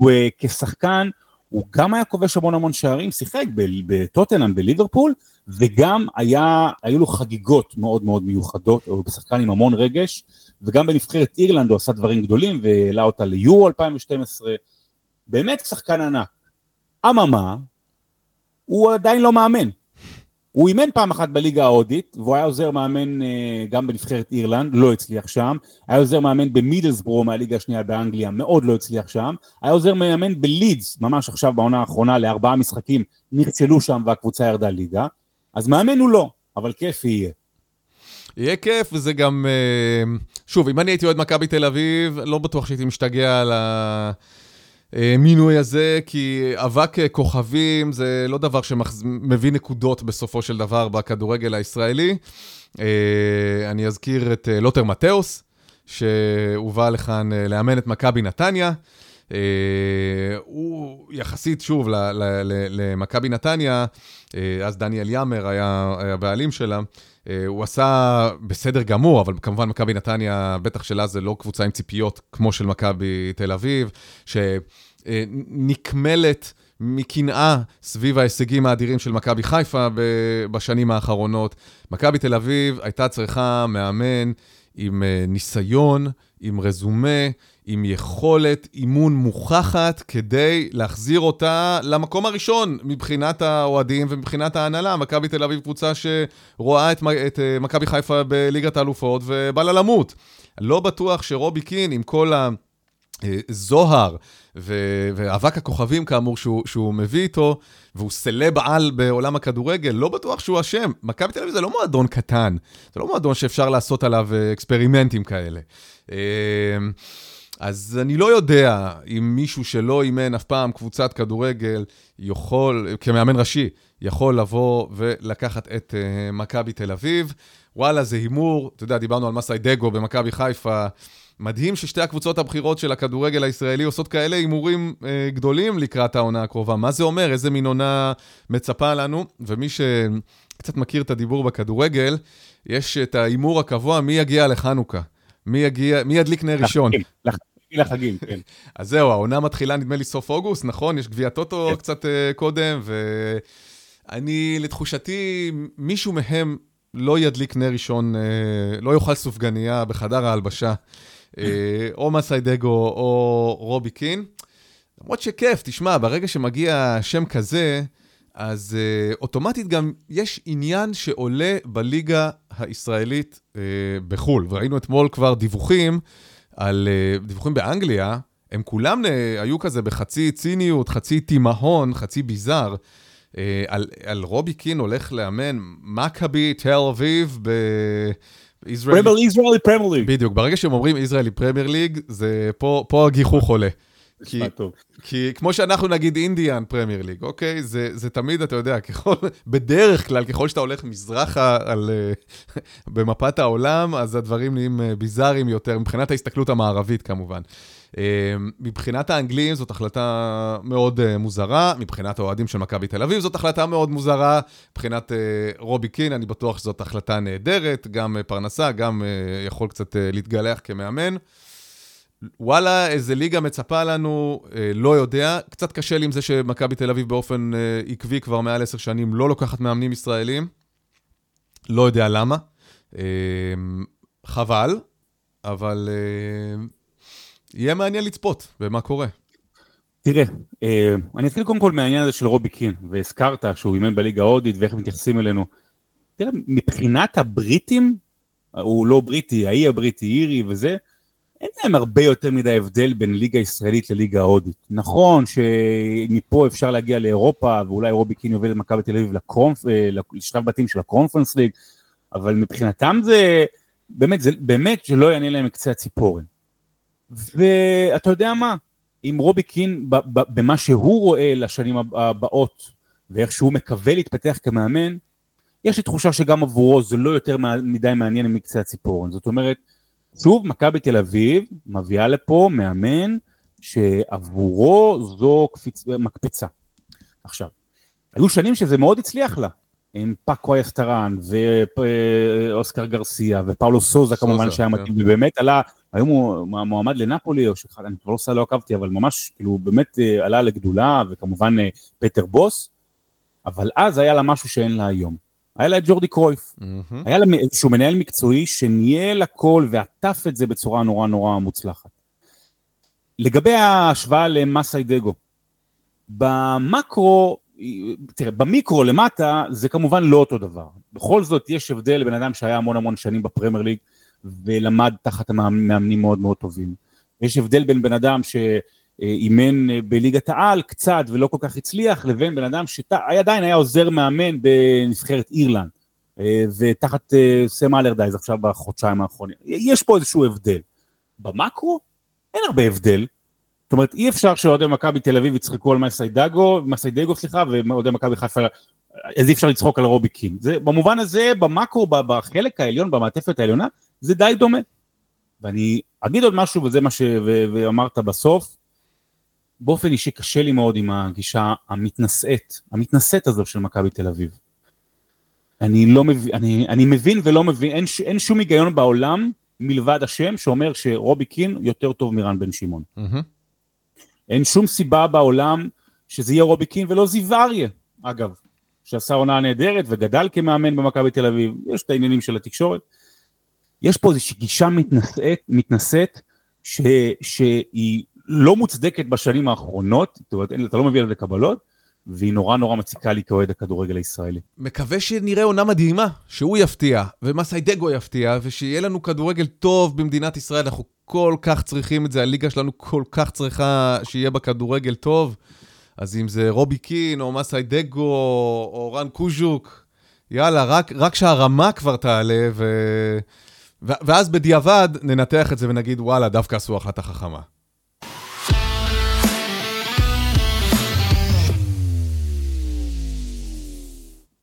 וכשחקן הוא גם היה כובש המון המון שערים, שיחק בטוטנאם, בליברפול, וגם היה, היו לו חגיגות מאוד מאוד מיוחדות, הוא בשחקן עם המון רגש, וגם בנבחרת אירלנד הוא עשה דברים גדולים והעלה אותה ליורו 2012, באמת שחקן ענק. אממה, הוא עדיין לא מאמן, הוא אימן פעם אחת בליגה ההודית, והוא היה עוזר מאמן אה, גם בנבחרת אירלנד, לא הצליח שם. היה עוזר מאמן במידלסבורו מהליגה השנייה באנגליה, מאוד לא הצליח שם. היה עוזר מאמן בלידס, ממש עכשיו בעונה האחרונה, לארבעה משחקים, נכשלו שם והקבוצה ירדה ליגה. אז מאמן הוא לא, אבל כיף יהיה. יהיה כיף, וזה גם... אה, שוב, אם אני הייתי אוהד מכבי תל אביב, לא בטוח שהייתי משתגע על ה... המינוי הזה, כי אבק כוכבים זה לא דבר שמביא נקודות בסופו של דבר בכדורגל הישראלי. אה, אני אזכיר את אה, לוטר מתאוס, שהובא לכאן אה, לאמן את מכבי נתניה. הוא יחסית, שוב, למכבי נתניה, אז דניאל יאמר היה הבעלים שלה. הוא עשה בסדר גמור, אבל כמובן מכבי נתניה, בטח שלה זה לא קבוצה עם ציפיות כמו של מכבי תל אביב, שנקמלת מקנאה סביב ההישגים האדירים של מכבי חיפה בשנים האחרונות. מכבי תל אביב הייתה צריכה מאמן עם אה, ניסיון, עם רזומה, עם יכולת אימון מוכחת כדי להחזיר אותה למקום הראשון מבחינת האוהדים ומבחינת ההנהלה. מכבי תל אביב קבוצה שרואה את, את אה, מכבי חיפה בליגת האלופות ובא לה למות. לא בטוח שרובי קין, עם כל הזוהר ואבק הכוכבים כאמור שהוא, שהוא מביא איתו, והוא סלב על בעולם הכדורגל, לא בטוח שהוא אשם. מכבי תל אביב זה לא מועדון קטן, זה לא מועדון שאפשר לעשות עליו אה, אקספרימנטים כאלה. אה, אז אני לא יודע אם מישהו שלא אימן אף פעם קבוצת כדורגל יכול, כמאמן ראשי, יכול לבוא ולקחת את uh, מכבי תל אביב. וואלה, זה הימור, אתה יודע, דיברנו על מסאי דגו במכבי חיפה. מדהים ששתי הקבוצות הבכירות של הכדורגל הישראלי עושות כאלה הימורים אה, גדולים לקראת העונה הקרובה. מה זה אומר? איזה מין עונה מצפה לנו? ומי שקצת מכיר את הדיבור בכדורגל, יש את ההימור הקבוע, מי יגיע לחנוכה? מי, יגיע, מי ידליק נר ראשון? לחגים, כן. אז זהו, העונה מתחילה נדמה לי סוף אוגוסט, נכון? יש גביע טוטו כן. קצת uh, קודם, ואני, לתחושתי, מישהו מהם לא ידליק נר ראשון, uh, לא יאכל סופגניה בחדר ההלבשה. אה, או מסיידגו או רובי קין. למרות שכיף, תשמע, ברגע שמגיע שם כזה, אז uh, אוטומטית גם יש עניין שעולה בליגה הישראלית uh, בחו"ל. וראינו אתמול כבר דיווחים על uh, דיווחים באנגליה, הם כולם uh, היו כזה בחצי ציניות, חצי תימהון, חצי ביזאר. Uh, על, על רובי קין הולך לאמן מכבי תל אביב ב... Israeli Premier League. בדיוק, ברגע שהם אומרים Israeli Premier League, זה פה, פה הגיחוך עולה. כי, כי כמו שאנחנו נגיד אינדיאן פרמייר ליג, אוקיי? זה, זה תמיד, אתה יודע, ככל, בדרך כלל, ככל שאתה הולך מזרחה על, במפת העולם, אז הדברים נהיים ביזאריים יותר, מבחינת ההסתכלות המערבית כמובן. מבחינת האנגלים זאת החלטה מאוד מוזרה, מבחינת האוהדים של מכבי תל אביב זאת החלטה מאוד מוזרה, מבחינת רובי קין אני בטוח שזאת החלטה נהדרת, גם פרנסה, גם יכול קצת להתגלח כמאמן. וואלה, איזה ליגה מצפה לנו, לא יודע. קצת קשה לי עם זה שמכבי תל אביב באופן עקבי כבר מעל עשר שנים לא לוקחת מאמנים ישראלים. לא יודע למה. חבל, אבל יהיה מעניין לצפות במה קורה. תראה, אה, אני אתחיל קודם כל מהעניין הזה של רובי קין, והזכרת שהוא אימן בליגה ההודית ואיך מתייחסים אלינו. תראה, מבחינת הבריטים, הוא לא בריטי, האי הבריטי, אירי וזה, אין להם הרבה יותר מדי הבדל בין ליגה ישראלית לליגה ההודית. נכון שמפה אפשר להגיע לאירופה, ואולי רובי קין יוביל את מכבי תל אביב לקרונפ, אה, לשלב בתים של הקרונפרנס ליג, אבל מבחינתם זה, באמת, זה באמת שלא יענה להם מקצה הציפורן. ואתה יודע מה, עם רובי קין, במה שהוא רואה לשנים הבאות, ואיך שהוא מקווה להתפתח כמאמן, יש לי תחושה שגם עבורו זה לא יותר מדי מעניין מקצה הציפורן. זאת אומרת, שוב, מכבי תל אביב מביאה לפה מאמן שעבורו זו קפיצ... מקפצה. עכשיו, היו שנים שזה מאוד הצליח לה, עם פאקו אסטרן ואוסקר גרסיה ופאולו סוזה כמובן שהיה כן. מתאים, ובאמת עלה היום הוא מועמד לנפולי, או שאחד, אני כבר לא עושה, לא עקבתי, אבל ממש, כאילו, באמת אה, עלה לגדולה, וכמובן אה, פטר בוס, אבל אז היה לה משהו שאין לה היום. היה לה את ג'ורדי קרויף. Mm-hmm. היה לה איזשהו מנהל מקצועי שניהל הכל ועטף את זה בצורה נורא נורא מוצלחת. לגבי ההשוואה למאסי דגו, במקרו, תראה, במיקרו למטה זה כמובן לא אותו דבר. בכל זאת יש הבדל לבן אדם שהיה המון המון שנים בפרמייר ליג, ולמד תחת מאמנים מאוד מאוד טובים. יש הבדל בין בן אדם שאימן בליגת העל קצת ולא כל כך הצליח, לבין בן אדם שעדיין היה עוזר מאמן בנבחרת אירלנד, אה, ותחת אה, סם אלרדייז עכשיו בחודשיים האחרונים. יש פה איזשהו הבדל. במקרו אין הרבה הבדל. זאת אומרת, אי אפשר שאוהדי מכבי תל אביב יצחקו על מסיידגו, מסיידגו סליחה, ואוהדי מכבי חיפה, אז אי אפשר לצחוק על רובי קין. זה, במובן הזה, במקרו, בחלק העליון, במעטפת העליונה, זה די דומה. ואני אגיד עוד משהו, וזה מה שאמרת בסוף, באופן אישי קשה לי מאוד עם הגישה המתנשאת, המתנשאת הזו של מכבי תל אביב. אני לא מבין, אני, אני מבין ולא מבין, אין, אין שום היגיון בעולם מלבד השם שאומר שרובי קין יותר טוב מרן בן שמעון. Mm-hmm. אין שום סיבה בעולם שזה יהיה רובי קין ולא זיו אריה, אגב, שעשה עונה נהדרת וגדל כמאמן במכבי תל אביב, יש את העניינים של התקשורת. יש פה איזושהי גישה מתנשאת, מתנשאת ש, שהיא לא מוצדקת בשנים האחרונות, זאת אומרת, אתה לא מביא על זה קבלות, והיא נורא נורא מציקה לי כאוהד הכדורגל הישראלי. מקווה שנראה עונה מדהימה, שהוא יפתיע, ומסיידגו יפתיע, ושיהיה לנו כדורגל טוב במדינת ישראל, אנחנו כל כך צריכים את זה, הליגה שלנו כל כך צריכה שיהיה בה כדורגל טוב. אז אם זה רובי קין, או מסיידגו, או רן קוז'וק, יאללה, רק, רק שהרמה כבר תעלה, ו... ואז בדיעבד ננתח את זה ונגיד, וואלה, דווקא עשו החלטה חכמה.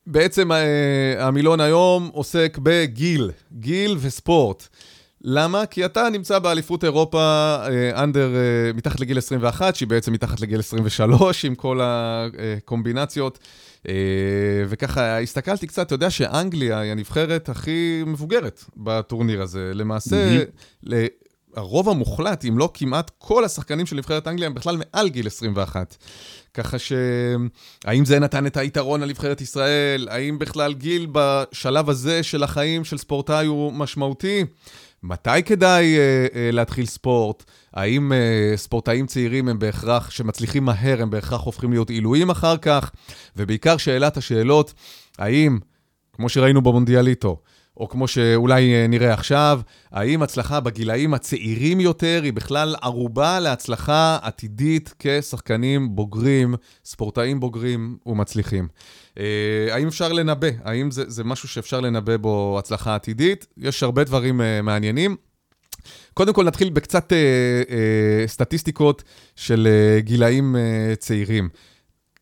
בעצם אה, המילון היום עוסק בגיל, גיל וספורט. למה? כי אתה נמצא באליפות אירופה אנדר, אה, אה, מתחת לגיל 21, שהיא בעצם מתחת לגיל 23, עם כל הקומבינציות. אה, וככה הסתכלתי קצת, אתה יודע שאנגליה היא הנבחרת הכי מבוגרת בטורניר הזה. למעשה, mm-hmm. הרוב המוחלט, אם לא כמעט כל השחקנים של נבחרת אנגליה הם בכלל מעל גיל 21. ככה ש... האם זה נתן את היתרון לנבחרת ישראל? האם בכלל גיל בשלב הזה של החיים של ספורטאי הוא משמעותי? מתי כדאי uh, uh, להתחיל ספורט? האם uh, ספורטאים צעירים הם בהכרח, שמצליחים מהר, הם בהכרח הופכים להיות עילויים אחר כך? ובעיקר שאלת השאלות, האם, כמו שראינו במונדיאליטו, או כמו שאולי נראה עכשיו, האם הצלחה בגילאים הצעירים יותר היא בכלל ערובה להצלחה עתידית כשחקנים בוגרים, ספורטאים בוגרים ומצליחים? אה, האם אפשר לנבא? האם זה, זה משהו שאפשר לנבא בו הצלחה עתידית? יש הרבה דברים uh, מעניינים. קודם כל נתחיל בקצת אה, אה, סטטיסטיקות של אה, גילאים אה, צעירים.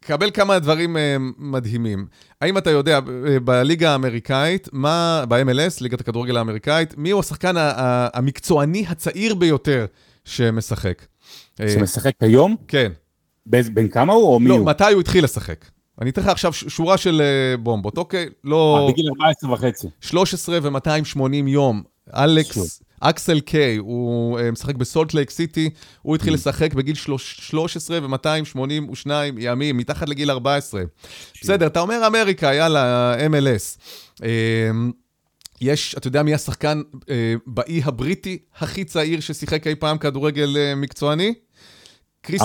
קבל כמה דברים אה, מדהימים. האם אתה יודע, אה, בליגה האמריקאית, מה, ב-MLS, ליגת הכדורגל האמריקאית, מי הוא השחקן המקצועני הצעיר ביותר שמשחק? אה, שמשחק היום? כן. בין כמה הוא או מי לא, הוא? לא, מתי הוא התחיל לשחק. אני אתן לך עכשיו שורה של בומבות, אוקיי? לא... בגיל 14 וחצי. 13 ו-280 יום. אלכס, אקסל קיי, הוא משחק בסולט לייק סיטי, הוא התחיל mm. לשחק בגיל 13 ו-282 ימים, מתחת לגיל 14. בסדר, אתה אומר אמריקה, יאללה, MLS. אמ, יש, אתה יודע מי השחקן אה, באי הבריטי הכי צעיר ששיחק אי פעם כדורגל אה, מקצועני?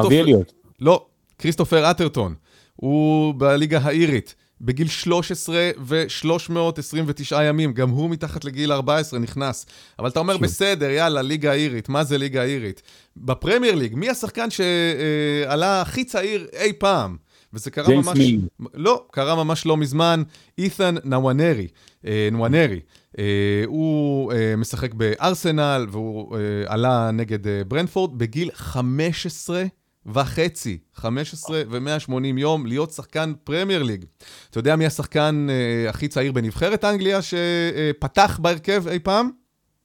אבי אליוט. לא, כריסטופר אטרטון. הוא בליגה האירית. בגיל 13 ו-329 ימים, גם הוא מתחת לגיל 14 נכנס. אבל אתה אומר, שוב. בסדר, יאללה, ליגה אירית, מה זה ליגה אירית? בפרמייר ליג, מי השחקן שעלה הכי צעיר אי פעם? וזה קרה ממש... מי. לא, קרה ממש לא מזמן, אית'ן נוואנרי. אה, נוואנרי. אה, הוא אה, משחק בארסנל, והוא עלה נגד ברנפורד בגיל 15 וחצי, 15 ו-180 יום, להיות שחקן פרמייר ליג. אתה יודע מי השחקן אה, הכי צעיר בנבחרת אנגליה שפתח בהרכב אי פעם?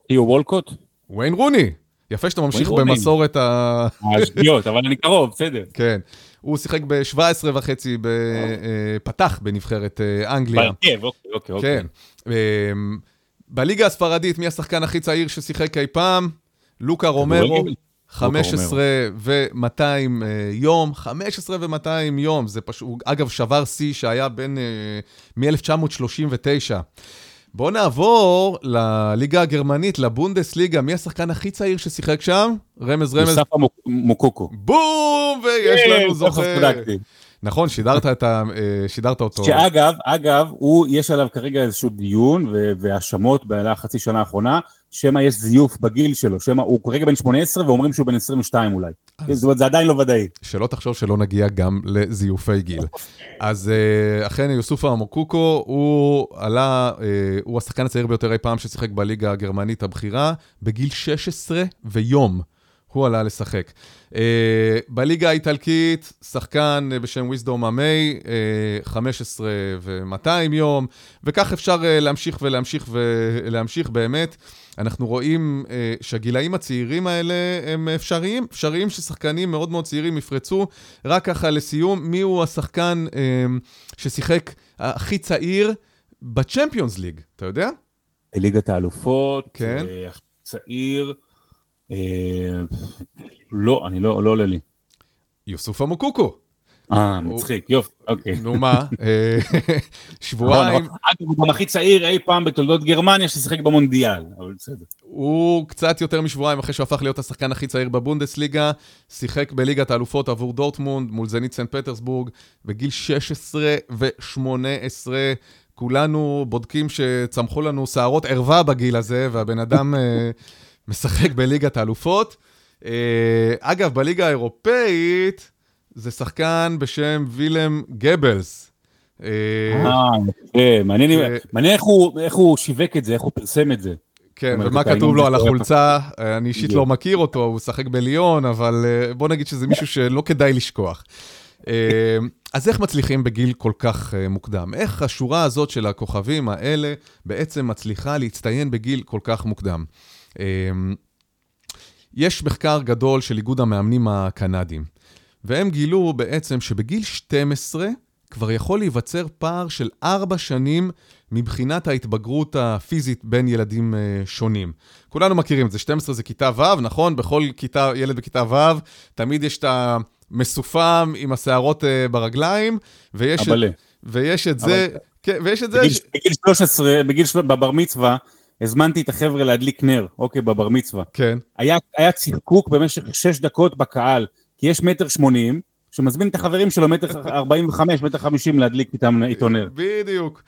תיאו וולקוט? וויין רוני. יפה שאתה ממשיך במסורת ה... השגיאות, אבל אני קרוב, בסדר. כן. הוא שיחק ב-17 וחצי, ב... אה, פתח בנבחרת אה, אנגליה. בהרכב, אוקיי, אוקיי. כן. אוקיי. בליגה הספרדית, מי השחקן הכי צעיר ששיחק אי פעם? לוקה רומרו. 15 ו-200 אה, יום, 15 ו-200 יום, זה פשוט, אגב, שבר שיא שהיה בין, אה, מ-1939. בואו נעבור לליגה הגרמנית, לבונדסליגה. מי השחקן הכי צעיר ששיחק שם? רמז רמז. יוסף מוקוקו. בום! ויש לנו זוכר. נכון, שידרת, את ה, אה, שידרת אותו. שאגב, אגב, הוא, יש עליו כרגע איזשהו דיון והאשמות במהלך חצי שנה האחרונה, שמא יש זיוף בגיל שלו, שמא הוא כרגע בן 18 ואומרים שהוא בן 22 אולי. זאת אומרת, זה עדיין לא ודאי. שלא תחשוב שלא נגיע גם לזיופי גיל. אז אה, אכן, יוסופה אמוקוקו, הוא עלה, אה, הוא השחקן הצעיר ביותר אי פעם ששיחק בליגה הגרמנית הבכירה, בגיל 16 ויום. הוא עלה לשחק. Uh, בליגה האיטלקית, שחקן uh, בשם וויסדום עמי, uh, 15 ו-200 יום, וכך אפשר uh, להמשיך ולהמשיך ולהמשיך באמת. אנחנו רואים uh, שהגילאים הצעירים האלה הם אפשריים, אפשריים ששחקנים מאוד מאוד צעירים יפרצו. רק ככה לסיום, מי הוא השחקן uh, ששיחק הכי צעיר בצ'מפיונס ליג, אתה יודע? ליגת האלופות, כן. צעיר. לא, אני לא, לא עולה לי. יוסוף אמוקוקו. אה, מצחיק, יופי, אוקיי. נו מה, אה, שבועיים. אגב, הוא גם הכי צעיר אי פעם בתולדות גרמניה ששיחק במונדיאל, אבל בסדר. הוא קצת יותר משבועיים אחרי שהוא הפך להיות השחקן הכי צעיר בבונדסליגה, שיחק בליגת האלופות עבור דורטמונד מול זנית סנט פטרסבורג, בגיל 16 ו-18. כולנו בודקים שצמחו לנו שערות ערווה בגיל הזה, והבן אדם אה, משחק בליגת האלופות. אה, אגב, בליגה האירופאית זה שחקן בשם וילם גבלס. אה, אה מעניין איך הוא שיווק את זה, איך הוא פרסם את זה. כן, ומה כתוב לו על החולצה? אני אישית לא מכיר אותו, הוא משחק בליון, אבל בוא נגיד שזה מישהו שלא כדאי לשכוח. אז איך מצליחים בגיל כל כך מוקדם? איך השורה הזאת של הכוכבים האלה בעצם מצליחה להצטיין בגיל כל כך מוקדם? יש מחקר גדול של איגוד המאמנים הקנדים, והם גילו בעצם שבגיל 12 כבר יכול להיווצר פער של 4 שנים מבחינת ההתבגרות הפיזית בין ילדים אה, שונים. כולנו מכירים את זה, 12 זה כיתה ו', נכון? בכל כיתה, ילד בכיתה ו', תמיד יש את המסופם עם השערות אה, ברגליים, ויש, את, ויש את זה... אבל... כן, ויש את זה... בגיל, ש... בגיל 13, בגיל, בבר מצווה, הזמנתי את החבר'ה להדליק נר, אוקיי, בבר מצווה. כן. היה, היה צחקוק במשך שש דקות בקהל, כי יש מטר שמונים, שמזמין את החברים שלו מטר ארבעים וחמש, מטר חמישים להדליק איתם איתו נר. בדיוק.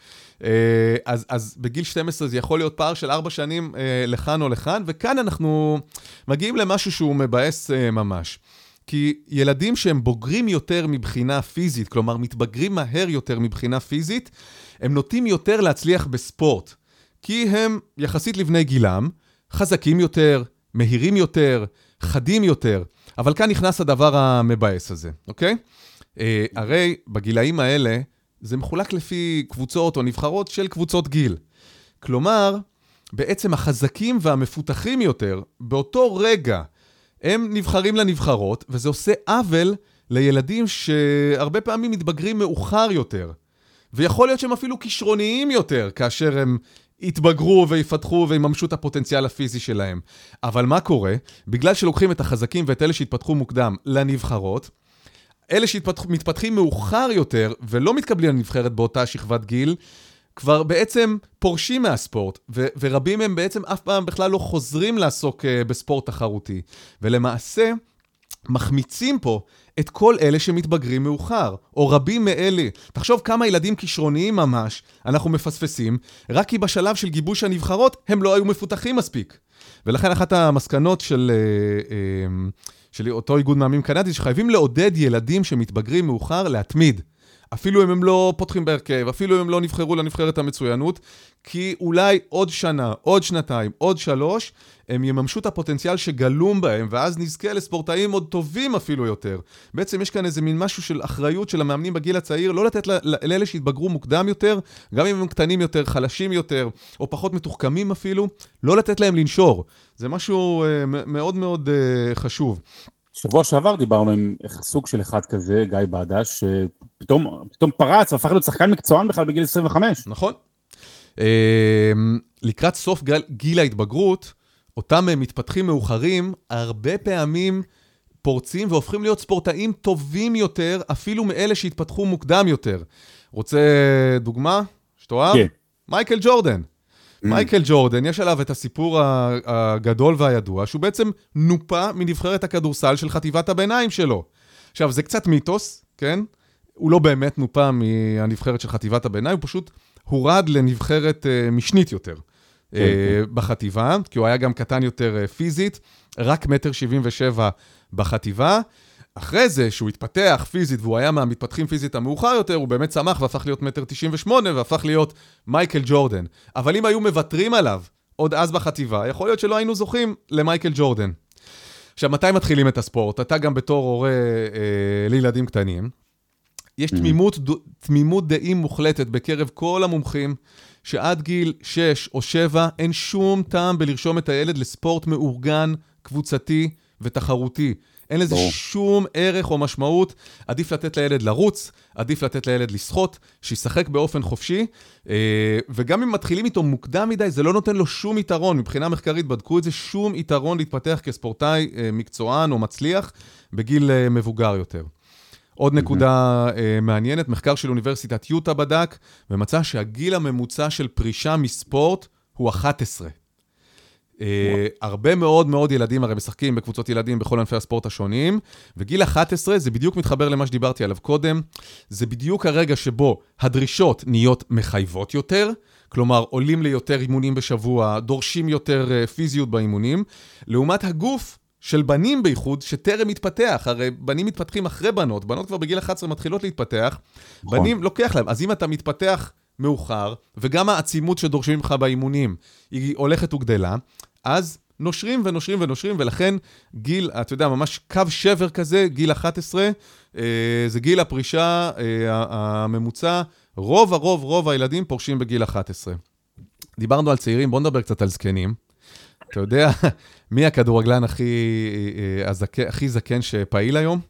אה, אז, אז בגיל 12 זה יכול להיות פער של ארבע שנים אה, לכאן או לכאן, וכאן אנחנו מגיעים למשהו שהוא מבאס אה, ממש. כי ילדים שהם בוגרים יותר מבחינה פיזית, כלומר מתבגרים מהר יותר מבחינה פיזית, הם נוטים יותר להצליח בספורט. כי הם, יחסית לבני גילם, חזקים יותר, מהירים יותר, חדים יותר, אבל כאן נכנס הדבר המבאס הזה, אוקיי? אה, הרי בגילאים האלה זה מחולק לפי קבוצות או נבחרות של קבוצות גיל. כלומר, בעצם החזקים והמפותחים יותר, באותו רגע, הם נבחרים לנבחרות, וזה עושה עוול לילדים שהרבה פעמים מתבגרים מאוחר יותר. ויכול להיות שהם אפילו כישרוניים יותר, כאשר הם יתבגרו ויפתחו ויממשו את הפוטנציאל הפיזי שלהם. אבל מה קורה? בגלל שלוקחים את החזקים ואת אלה שהתפתחו מוקדם לנבחרות, אלה שמתפתחים מאוחר יותר ולא מתקבלים לנבחרת באותה שכבת גיל, כבר בעצם פורשים מהספורט, ו- ורבים מהם בעצם אף פעם בכלל לא חוזרים לעסוק uh, בספורט תחרותי. ולמעשה, מחמיצים פה את כל אלה שמתבגרים מאוחר, או רבים מאלה. תחשוב כמה ילדים כישרוניים ממש אנחנו מפספסים, רק כי בשלב של גיבוש הנבחרות הם לא היו מפותחים מספיק. ולכן אחת המסקנות של, אה, אה, של אותו איגוד מאמנים קנדי, שחייבים לעודד ילדים שמתבגרים מאוחר להתמיד. אפילו אם הם לא פותחים בהרכב, אפילו אם הם לא נבחרו לנבחרת המצוינות, כי אולי עוד שנה, עוד שנתיים, עוד שלוש, הם יממשו את הפוטנציאל שגלום בהם, ואז נזכה לספורטאים עוד טובים אפילו יותר. בעצם יש כאן איזה מין משהו של אחריות של המאמנים בגיל הצעיר, לא לתת לאלה שהתבגרו מוקדם יותר, גם אם הם קטנים יותר, חלשים יותר, או פחות מתוחכמים אפילו, לא לתת להם לנשור. זה משהו uh, מאוד מאוד uh, חשוב. שבוע שעבר דיברנו עם סוג של אחד כזה, גיא בדש, שפתאום פרץ והפך להיות שחקן מקצוען בכלל בגיל 25. נכון. אמ, לקראת סוף גיל, גיל ההתבגרות, אותם מתפתחים מאוחרים, הרבה פעמים פורצים והופכים להיות ספורטאים טובים יותר, אפילו מאלה שהתפתחו מוקדם יותר. רוצה דוגמה שתאהב? כן. מייקל ג'ורדן. Mm. מייקל ג'ורדן, יש עליו את הסיפור הגדול והידוע, שהוא בעצם נופה מנבחרת הכדורסל של חטיבת הביניים שלו. עכשיו, זה קצת מיתוס, כן? הוא לא באמת נופה מהנבחרת של חטיבת הביניים, הוא פשוט הורד לנבחרת uh, משנית יותר uh, בחטיבה, כי הוא היה גם קטן יותר uh, פיזית, רק מטר שבעים ושבע בחטיבה. אחרי זה, שהוא התפתח פיזית והוא היה מהמתפתחים פיזית המאוחר יותר, הוא באמת צמח והפך להיות מטר תשעים ושמונה והפך להיות מייקל ג'ורדן. אבל אם היו מוותרים עליו עוד אז בחטיבה, יכול להיות שלא היינו זוכים למייקל ג'ורדן. עכשיו, מתי מתחילים את הספורט? אתה גם בתור הורה אה, לילדים קטנים. יש mm-hmm. תמימות, תמימות דעים מוחלטת בקרב כל המומחים, שעד גיל 6 או 7 אין שום טעם בלרשום את הילד לספורט מאורגן, קבוצתי ותחרותי. אין לזה בוא. שום ערך או משמעות. עדיף לתת לילד לרוץ, עדיף לתת לילד לשחות, שישחק באופן חופשי. אה, וגם אם מתחילים איתו מוקדם מדי, זה לא נותן לו שום יתרון. מבחינה מחקרית בדקו את זה, שום יתרון להתפתח כספורטאי אה, מקצוען או מצליח בגיל אה, מבוגר יותר. עוד נקודה uh, מעניינת, מחקר של אוניברסיטת יוטה בדק, ומצא שהגיל הממוצע של פרישה מספורט הוא 11. Uh, הרבה מאוד מאוד ילדים הרי משחקים בקבוצות ילדים בכל ענפי הספורט השונים, וגיל 11 זה בדיוק מתחבר למה שדיברתי עליו קודם, זה בדיוק הרגע שבו הדרישות נהיות מחייבות יותר, כלומר עולים ליותר אימונים בשבוע, דורשים יותר uh, פיזיות באימונים, לעומת הגוף של בנים בייחוד, שטרם מתפתח, הרי בנים מתפתחים אחרי בנות, בנות כבר בגיל 11 מתחילות להתפתח, נכון. בנים לוקח להם, אז אם אתה מתפתח מאוחר, וגם העצימות שדורשים ממך באימונים היא הולכת וגדלה, אז נושרים ונושרים ונושרים, ולכן גיל, אתה יודע, ממש קו שבר כזה, גיל 11, אה, זה גיל הפרישה אה, הממוצע, רוב הרוב, רוב הילדים פורשים בגיל 11. דיברנו על צעירים, בואו נדבר קצת על זקנים. אתה יודע מי הכדורגלן הכי, אה, הזק... הכי זקן שפעיל היום?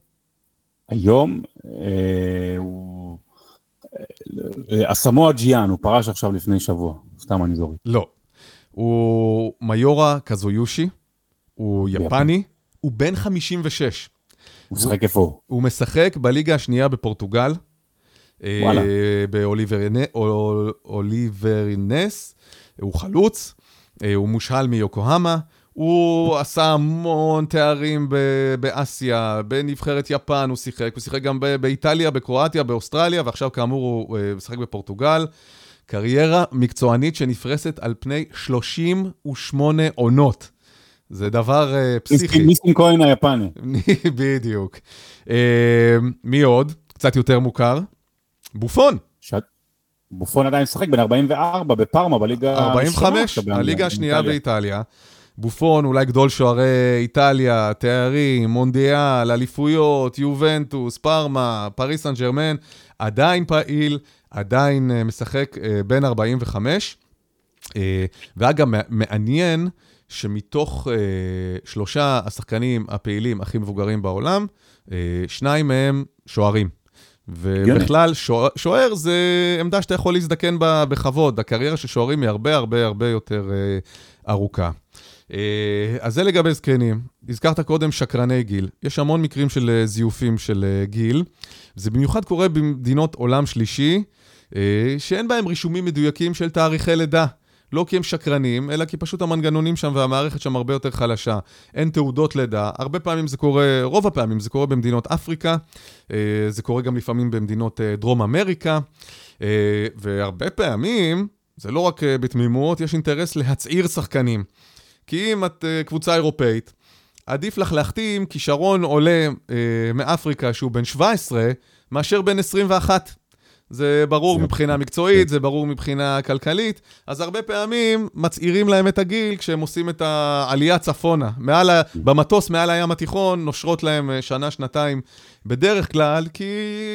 היום אה, הוא... אה, אסמואה ג'יאן, הוא פרש עכשיו לפני שבוע, סתם אני זורק. לא. הוא מיורה קזויושי, הוא יפני, הוא בן 56. הוא משחק איפה? הוא משחק בליגה השנייה בפורטוגל. וואלה. באוליברנס, הוא חלוץ. אה, הוא מושל מיוקוהמה, הוא עשה המון תארים באסיה, בנבחרת יפן הוא שיחק, הוא שיחק גם באיטליה, בקרואטיה, באוסטרליה, ועכשיו כאמור הוא אה, משחק בפורטוגל. קריירה מקצוענית שנפרסת על פני 38 עונות. זה דבר uh, פסיכי. ניסים כהן היפני. בדיוק. Uh, מי עוד? קצת יותר מוכר? בופון. ש... בופון עדיין משחק בין 44 בפארמה בליגה 45, הליגה השנייה באיטליה. בופון, אולי גדול שוערי איטליה, תארים, מונדיאל, אליפויות, יובנטוס, פארמה, פריס סן ג'רמן, עדיין פעיל, עדיין uh, משחק uh, בין 45. Uh, ואגב, מעניין שמתוך שלושה השחקנים הפעילים הכי מבוגרים בעולם, שניים מהם שוערים. ובכלל, שוער זה עמדה שאתה יכול להזדקן בה בכבוד. הקריירה של שוערים היא הרבה הרבה הרבה יותר ארוכה. אז זה לגבי זקנים. הזכרת קודם שקרני גיל. יש המון מקרים של זיופים של גיל. זה במיוחד קורה במדינות עולם שלישי, שאין בהם רישומים מדויקים של תאריכי לידה. לא כי הם שקרנים, אלא כי פשוט המנגנונים שם והמערכת שם הרבה יותר חלשה. אין תעודות לידה, הרבה פעמים זה קורה, רוב הפעמים זה קורה במדינות אפריקה, אה, זה קורה גם לפעמים במדינות אה, דרום אמריקה, אה, והרבה פעמים, זה לא רק בתמימות, יש אינטרס להצעיר שחקנים. כי אם את קבוצה אירופאית, עדיף לך להחתים כישרון עולה מאפריקה שהוא בן 17, מאשר בן 21. זה ברור מבחינה מקצועית, זה ברור מבחינה כלכלית, אז הרבה פעמים מצעירים להם את הגיל כשהם עושים את העלייה צפונה. מעל ה... במטוס מעל הים התיכון נושרות להם אה, שנה, שנתיים בדרך כלל, כי,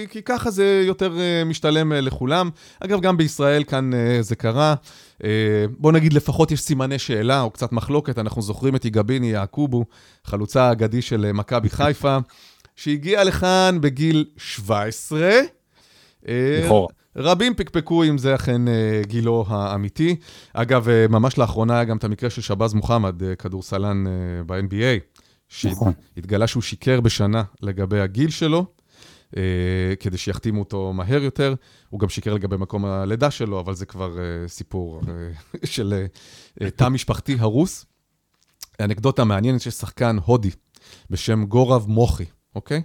כי ככה זה יותר אה, משתלם אה, לכולם. אגב, גם בישראל כאן זה קרה. בוא נגיד, לפחות יש סימני שאלה או קצת מחלוקת. אנחנו זוכרים את יגביני יעקובו, חלוצה האגדי של מכבי חיפה, שהגיע לכאן בגיל 17. לכאורה. רבים פקפקו אם זה אכן אה, גילו האמיתי. אגב, אה, ממש לאחרונה היה גם את המקרה של שבאז מוחמד, אה, כדורסלן ב-NBA, נכון. שהתגלה שהוא שיקר בשנה לגבי הגיל שלו, כדי שיחתימו אותו מהר יותר. הוא גם שיקר לגבי מקום הלידה שלו, אבל זה כבר סיפור של תא משפחתי הרוס. אנקדוטה מעניינת שיש שחקן הודי בשם גורב מוחי, אוקיי?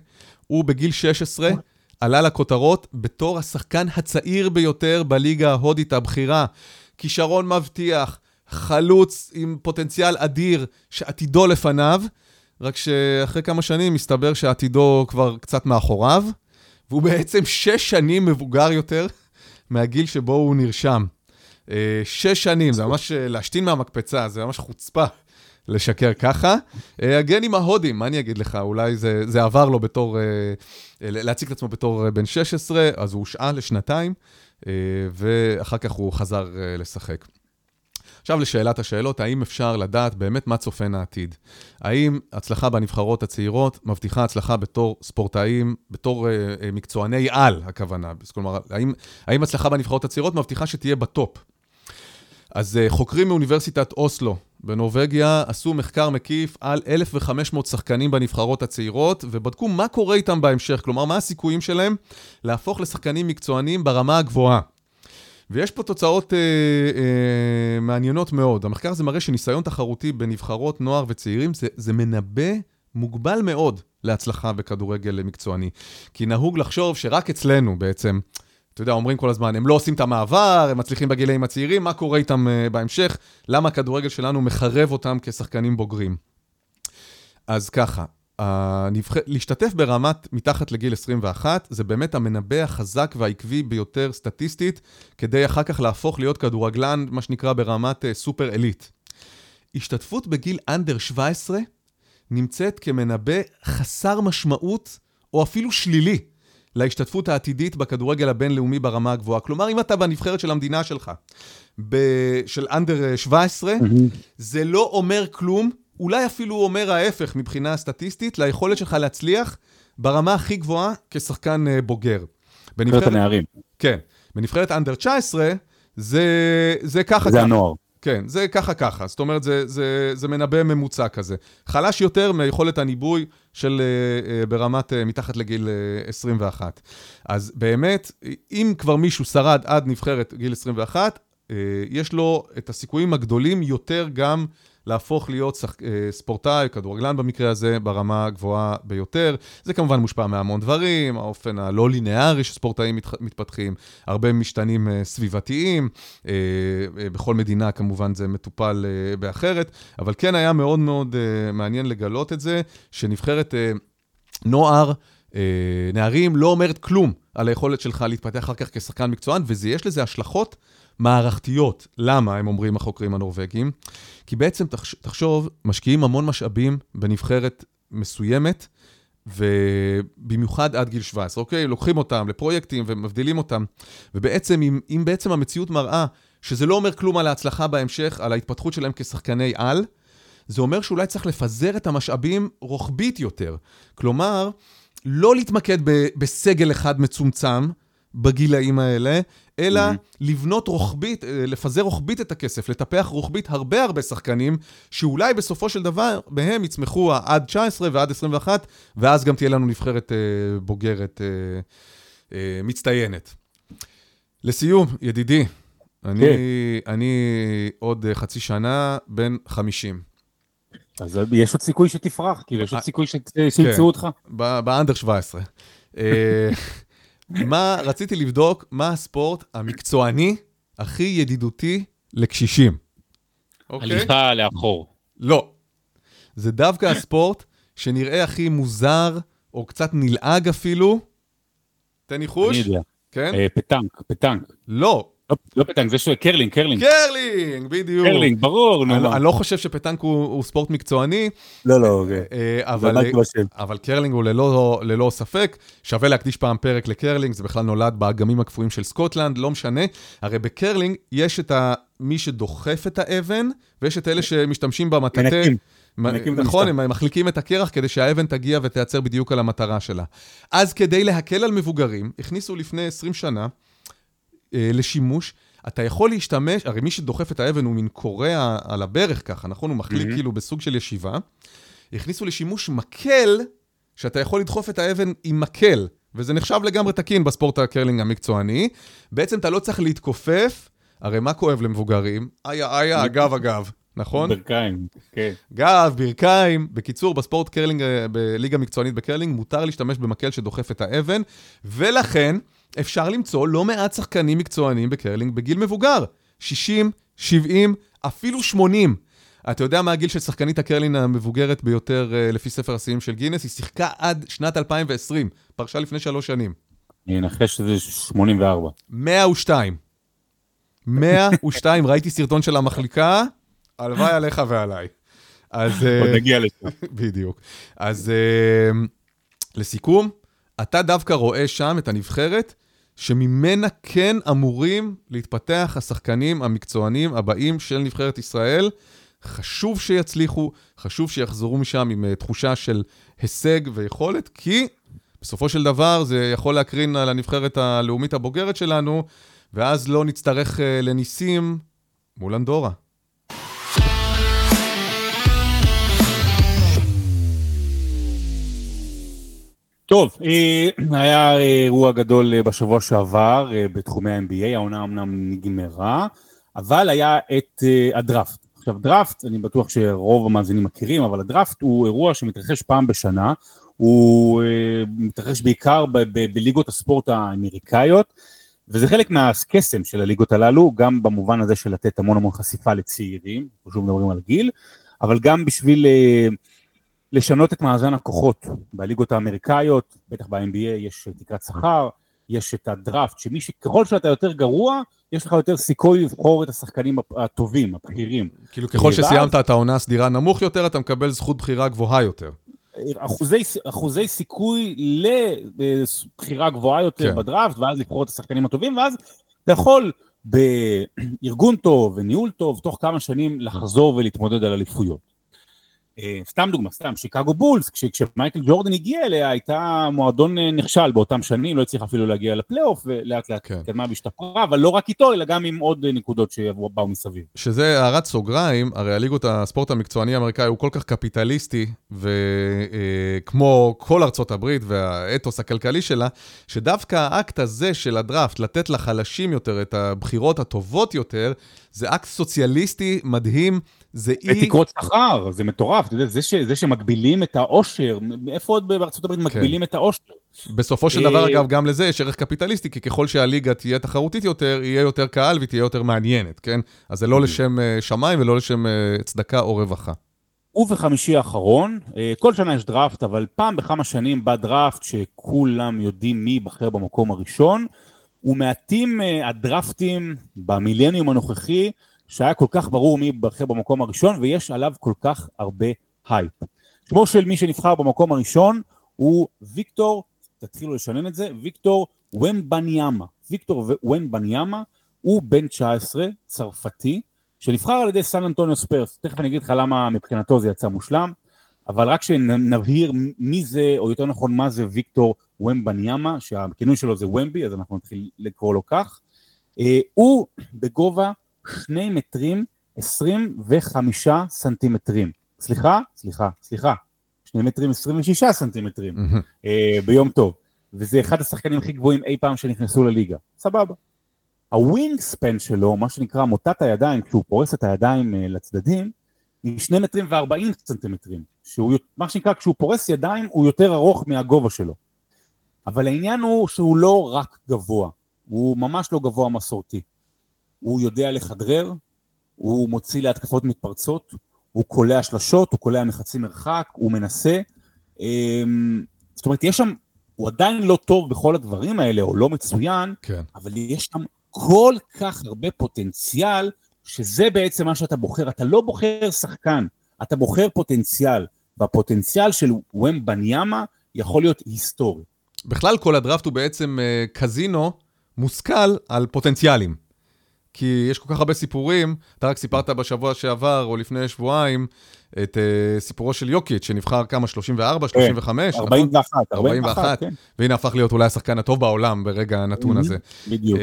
הוא בגיל 16 עלה לכותרות בתור השחקן הצעיר ביותר בליגה ההודית הבכירה. כישרון מבטיח, חלוץ עם פוטנציאל אדיר שעתידו לפניו, רק שאחרי כמה שנים מסתבר שעתידו כבר קצת מאחוריו, והוא בעצם שש שנים מבוגר יותר מהגיל שבו הוא נרשם. אה, שש שנים, זה ממש אה, להשתין מהמקפצה, זה ממש חוצפה. לשקר ככה. אה, הגנים ההודים, מה אני אגיד לך, אולי זה, זה עבר לו בתור, אה, להציג את עצמו בתור אה, בן 16, אז הוא הושעה לשנתיים, ואחר כך הוא חזר לשחק. עכשיו לשאלת השאלות, האם אפשר לדעת באמת מה צופן העתיד? האם הצלחה בנבחרות הצעירות מבטיחה הצלחה בתור ספורטאים, בתור uh, מקצועני על, הכוונה? כלומר, האם, האם הצלחה בנבחרות הצעירות מבטיחה שתהיה בטופ? אז uh, חוקרים מאוניברסיטת אוסלו בנורבגיה עשו מחקר מקיף על 1,500 שחקנים בנבחרות הצעירות, ובדקו מה קורה איתם בהמשך, כלומר, מה הסיכויים שלהם להפוך לשחקנים מקצוענים ברמה הגבוהה. ויש פה תוצאות אה, אה, מעניינות מאוד. המחקר הזה מראה שניסיון תחרותי בנבחרות נוער וצעירים זה, זה מנבא מוגבל מאוד להצלחה בכדורגל מקצועני. כי נהוג לחשוב שרק אצלנו בעצם, אתה יודע, אומרים כל הזמן, הם לא עושים את המעבר, הם מצליחים בגילאים הצעירים, מה קורה איתם uh, בהמשך? למה הכדורגל שלנו מחרב אותם כשחקנים בוגרים? אז ככה, הנבח... להשתתף ברמת מתחת לגיל 21, זה באמת המנבא החזק והעקבי ביותר סטטיסטית, כדי אחר כך להפוך להיות כדורגלן, מה שנקרא ברמת uh, סופר אליט. השתתפות בגיל אנדר 17 נמצאת כמנבא חסר משמעות, או אפילו שלילי. להשתתפות העתידית בכדורגל הבינלאומי ברמה הגבוהה. כלומר, אם אתה בנבחרת של המדינה שלך, ב- של אנדר 17, mm-hmm. זה לא אומר כלום, אולי אפילו אומר ההפך מבחינה סטטיסטית, ליכולת שלך להצליח ברמה הכי גבוהה כשחקן uh, בוגר. בנבחרת הנערים. כן. בנבחרת אנדר 19, זה, זה ככה. זה הנוער. כן, זה ככה ככה, זאת אומרת, זה, זה, זה מנבא ממוצע כזה. חלש יותר מיכולת הניבוי של uh, uh, ברמת uh, מתחת לגיל uh, 21. אז באמת, אם כבר מישהו שרד עד נבחרת גיל 21, uh, יש לו את הסיכויים הגדולים יותר גם להפוך להיות שח... אה, ספורטאי, כדורגלן במקרה הזה, ברמה הגבוהה ביותר. זה כמובן מושפע מהמון דברים, האופן הלא לינארי שספורטאים מת... מתפתחים, הרבה משתנים אה, סביבתיים, אה, בכל מדינה כמובן זה מטופל באחרת, אבל כן היה מאוד מאוד מעניין לגלות את זה, שנבחרת נוער, נערים לא אומרת כלום. על היכולת שלך להתפתח אחר כך כשחקן מקצוען, ויש לזה השלכות מערכתיות. למה, הם אומרים החוקרים הנורבגים? כי בעצם, תחשוב, משקיעים המון משאבים בנבחרת מסוימת, ובמיוחד עד גיל 17, אוקיי? לוקחים אותם לפרויקטים ומבדילים אותם. ובעצם, אם, אם בעצם המציאות מראה שזה לא אומר כלום על ההצלחה בהמשך, על ההתפתחות שלהם כשחקני על, זה אומר שאולי צריך לפזר את המשאבים רוחבית יותר. כלומר, לא להתמקד ב- בסגל אחד מצומצם בגילאים האלה, אלא mm-hmm. לבנות רוחבית, אה, לפזר רוחבית את הכסף, לטפח רוחבית הרבה הרבה שחקנים, שאולי בסופו של דבר מהם יצמחו עד 19 ועד 21, ואז גם תהיה לנו נבחרת אה, בוגרת אה, אה, מצטיינת. לסיום, ידידי, אני, כן. אני עוד אה, חצי שנה בן 50. אז יש עוד סיכוי שתפרח, כאילו, יש עוד אה, סיכוי כן. שימצאו אותך. ב under 17. אה, מה, רציתי לבדוק מה הספורט המקצועני הכי ידידותי לקשישים. אוקיי? הליכה לאחור. לא. זה דווקא הספורט שנראה הכי מוזר, או קצת נלעג אפילו. תן ניחוש. אני יודע. כן? פטנק, פטנק. לא, לא, פטנק, זה ש... קרלינג, קרלינג. קרלינג, בדיוק. קרלינג, ברור. אני, אני לא חושב שפטנק הוא, ספורט מקצועני. לא, לא, אוקיי. אה, אבל, אבל קרלינג הוא ללא, ספק. שווה להקדיש פעם פרק לקרלינג, זה בכלל נולד באגמים הקפואים של סקוטלנד, לא משנה. הרי בקרלינג יש את. מי שדוחף את האבן, ויש את אלה שמשתמשים במטאטא. מנקים. נכון, הם מחליקים את הקרח כדי שהאבן תגיע ותיעצר בדיוק על המטרה שלה. אז כדי להקל על מבוגרים, הכניסו לפני 20 שנה אה, לשימוש. אתה יכול להשתמש, הרי מי שדוחף את האבן הוא מין כורע על הברך ככה, נכון? הוא מחליק mm-hmm. כאילו בסוג של ישיבה. הכניסו לשימוש מקל, שאתה יכול לדחוף את האבן עם מקל, וזה נחשב לגמרי תקין בספורט הקרלינג המקצועני. בעצם אתה לא צריך להתכופף, הרי מה כואב למבוגרים? איה, איה, אגב, אגב. נכון? ברכיים, כן. גב, ברכיים. בקיצור, בספורט קרלינג, אה, בליגה מקצוענית בקרלינג, מותר להשתמש במקל שדוחף את האבן, ולכן אפשר למצוא לא מעט שחקנים מקצוענים בקרלינג בגיל מבוגר. 60, 70, אפילו 80. אתה יודע מה הגיל של שחקנית הקרלין המבוגרת ביותר uh, לפי ספר השיאים של גינס? היא שיחקה עד שנת 2020, פרשה לפני שלוש שנים. אני אנחש שזה 84. 102. 102, ראיתי סרטון של המחליקה, הלוואי עליך ועליי. אז... אה, עוד נגיע לשם. בדיוק. אז uh, לסיכום, אתה דווקא רואה שם את הנבחרת שממנה כן אמורים להתפתח השחקנים המקצוענים הבאים של נבחרת ישראל. חשוב שיצליחו, חשוב שיחזרו משם עם uh, תחושה של הישג ויכולת, כי בסופו של דבר זה יכול להקרין על הנבחרת הלאומית הבוגרת שלנו, ואז לא נצטרך uh, לניסים מול אנדורה. טוב, אה, היה אירוע גדול אה, בשבוע שעבר אה, בתחומי ה-MBA, העונה אמנם נגמרה, אבל היה את הדראפט. עכשיו דראפט, אני בטוח שרוב המאזינים מכירים, אבל הדראפט הוא אירוע שמתרחש פעם בשנה, הוא מתרחש בעיקר בליגות הספורט האמריקאיות, וזה חלק מהקסם של הליגות הללו, גם במובן הזה של לתת המון המון חשיפה לצעירים, פשוט מדברים על גיל, אבל גם בשביל לשנות את מאזן הכוחות בליגות האמריקאיות, בטח ב-NBA יש תקרת שכר, יש את הדראפט, שמי שככל שאתה יותר גרוע, יש לך יותר סיכוי לבחור את השחקנים הטובים, הבכירים. כאילו ככל שסיימת את העונה הסדירה נמוך יותר, אתה מקבל זכות בחירה גבוהה יותר. אחוזי, אחוזי סיכוי לבחירה גבוהה יותר כן. בדראפט, ואז לבחור את השחקנים הטובים, ואז אתה יכול בארגון טוב וניהול טוב, תוך כמה שנים לחזור ולהתמודד על אליפויות. אה, סתם דוגמא, סתם, שיקגו בולס, כשמייקל ג'ורדן הגיע אליה, הייתה מועדון אה, נכשל באותם שנים, לא הצליח אפילו להגיע לפלייאוף, ולאט לאט כן. קדמה והשתפרה, אבל לא רק איתו, אלא גם עם עוד אה, נקודות שבאו מסביב. שזה הערת סוגריים, הרי הליגות הספורט המקצועני האמריקאי הוא כל כך קפיטליסטי, וכמו כל ארצות הברית והאתוס הכלכלי שלה, שדווקא האקט הזה של הדראפט, לתת לחלשים יותר את הבחירות הטובות יותר, זה אקט סוציאליסטי מדהים. זה אי... תקרות שכר, זה מטורף, אתה יודע, זה, ש, זה שמגבילים את העושר, איפה עוד בארצות הברית מגבילים כן. את העושר? בסופו של דבר, אה, אגב, גם לזה יש ערך קפיטליסטי, כי ככל שהליגה תהיה תחרותית יותר, יהיה יותר קהל והיא תהיה יותר מעניינת, כן? אז זה לא לשם אה, שמיים ולא לשם אה, צדקה או רווחה. ובחמישי האחרון, כל שנה יש דראפט, אבל פעם בכמה שנים בא דראפט שכולם יודעים מי ייבחר במקום הראשון, ומעטים הדראפטים במילניום הנוכחי, שהיה כל כך ברור מי ייבחר במקום הראשון, ויש עליו כל כך הרבה הייפ. שמו של מי שנבחר במקום הראשון הוא ויקטור, תתחילו לשנן את זה, ויקטור ומבניאמה. ויקטור ומבניאמה הוא בן 19, צרפתי, שנבחר על ידי סן אנטוניו ספרס. תכף אני אגיד לך למה מבחינתו זה יצא מושלם, אבל רק שנבהיר מי זה, או יותר נכון מה זה ויקטור ומבניאמה, שהכינוי שלו זה ומבי, אז אנחנו נתחיל לקרוא לו כך. אה, הוא בגובה 2 מטרים 25 סנטימטרים. סליחה, סליחה, סליחה, 2 מטרים 26 סנטימטרים אה, ביום טוב, וזה אחד השחקנים הכי גבוהים אי פעם שנכנסו לליגה, סבבה. ה wing span שלו, מה שנקרא מוטת הידיים, כשהוא פורס את הידיים אה, לצדדים, היא 2 מטרים ו-40 סנטימטרים, שהוא, מה שנקרא, כשהוא פורס ידיים הוא יותר ארוך מהגובה שלו. אבל העניין הוא שהוא לא רק גבוה, הוא ממש לא גבוה מסורתי. הוא יודע לכדרר, הוא מוציא להתקפות מתפרצות, הוא קולע שלשות, הוא קולע מחצי מרחק, הוא מנסה. אמ, זאת אומרת, יש שם, הוא עדיין לא טוב בכל הדברים האלה, או לא מצוין, כן. אבל יש שם כל כך הרבה פוטנציאל, שזה בעצם מה שאתה בוחר. אתה לא בוחר שחקן, אתה בוחר פוטנציאל, והפוטנציאל של וואם בניאמה יכול להיות היסטורי. בכלל, כל הדראפט הוא בעצם uh, קזינו מושכל על פוטנציאלים. כי יש כל כך הרבה סיפורים, אתה רק סיפרת בשבוע שעבר, או לפני שבועיים, את uh, סיפורו של יוקיץ', שנבחר כמה? 34, 35? 41, 41, כן. והנה הפך להיות אולי השחקן הטוב בעולם ברגע הנתון הזה. בדיוק. Uh,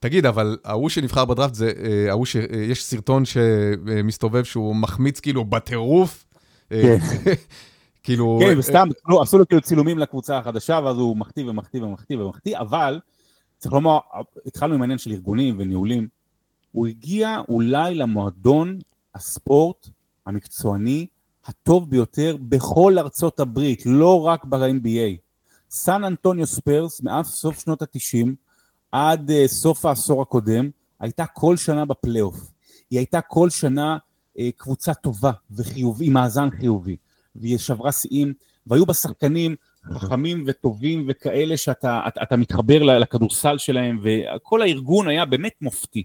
תגיד, אבל ההוא שנבחר בדראפט זה, uh, ההוא שיש סרטון שמסתובב שהוא מחמיץ כאילו בטירוף. כן. כאילו... כן, וסתם, עשו לו כאילו צילומים לקבוצה החדשה, ואז הוא מחטיא ומחטיא ומחטיא ומחטיא, אבל צריך לומר, התחלנו עם העניין של ארגונים וניהולים, הוא הגיע אולי למועדון הספורט המקצועני הטוב ביותר בכל ארצות הברית, לא רק ב-NBA. סן אנטוניו ספרס, מאז סוף שנות ה-90 עד uh, סוף העשור הקודם, הייתה כל שנה בפלייאוף. היא הייתה כל שנה uh, קבוצה טובה וחיובי, עם מאזן חיובי. והיא שברה שיאים, והיו בה שחקנים חכמים וטובים וכאלה שאתה אתה, אתה מתחבר לכדורסל שלהם, וכל הארגון היה באמת מופתי.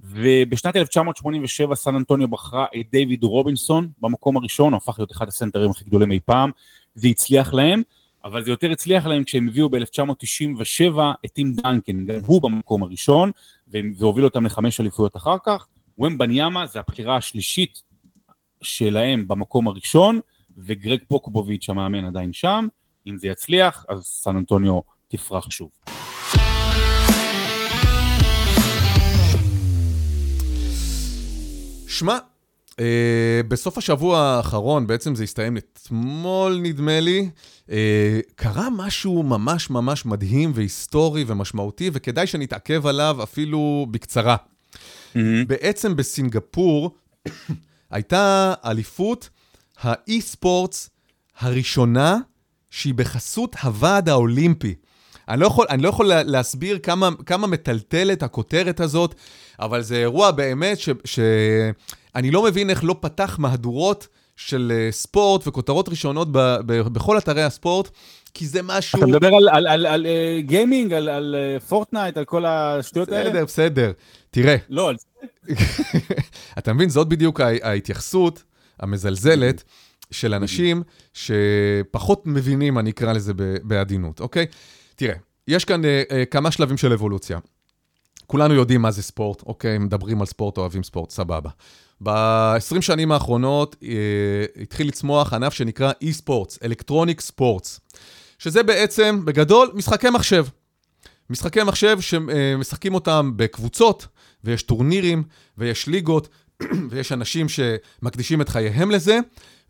ובשנת 1987 סן אנטוניו בחרה את דיוויד רובינסון במקום הראשון, הוא הפך להיות אחד הסנטרים הכי גדולים אי פעם, זה הצליח להם, אבל זה יותר הצליח להם כשהם הביאו ב-1997 את טים דנקן, גם הוא במקום הראשון, והוביל אותם לחמש אליפויות אחר כך. וום בניאמה זה הבחירה השלישית שלהם במקום הראשון, וגרג פוקובוביץ' המאמן עדיין שם, אם זה יצליח, אז סן אנטוניו תפרח שוב. שמע, Uh, בסוף השבוע האחרון, בעצם זה הסתיים אתמול נדמה לי, uh, קרה משהו ממש ממש מדהים והיסטורי ומשמעותי, וכדאי שנתעכב עליו אפילו בקצרה. Mm-hmm. בעצם בסינגפור הייתה אליפות האי-ספורטס הראשונה שהיא בחסות הוועד האולימפי. אני לא יכול, אני לא יכול להסביר כמה, כמה מטלטלת הכותרת הזאת, אבל זה אירוע באמת ש, שאני לא מבין איך לא פתח מהדורות של אה, ספורט וכותרות ראשונות ב, ב, בכל אתרי הספורט, כי זה משהו... אתה מדבר על, על, על, על uh, גיימינג, על, על uh, פורטנייט, על כל השטויות האלה? בסדר, בסדר. תראה. לא, על זה. אתה מבין, זאת בדיוק ההתייחסות המזלזלת. של אנשים שפחות מבינים, אני אקרא לזה בעדינות, אוקיי? תראה, יש כאן אה, אה, כמה שלבים של אבולוציה. כולנו יודעים מה זה ספורט, אוקיי? מדברים על ספורט, אוהבים ספורט, סבבה. ב-20 שנים האחרונות אה, התחיל לצמוח ענף שנקרא e-sports, אלקטרוניק ספורטס, שזה בעצם, בגדול, משחקי מחשב. משחקי מחשב שמשחקים אותם בקבוצות, ויש טורנירים, ויש ליגות, ויש אנשים שמקדישים את חייהם לזה,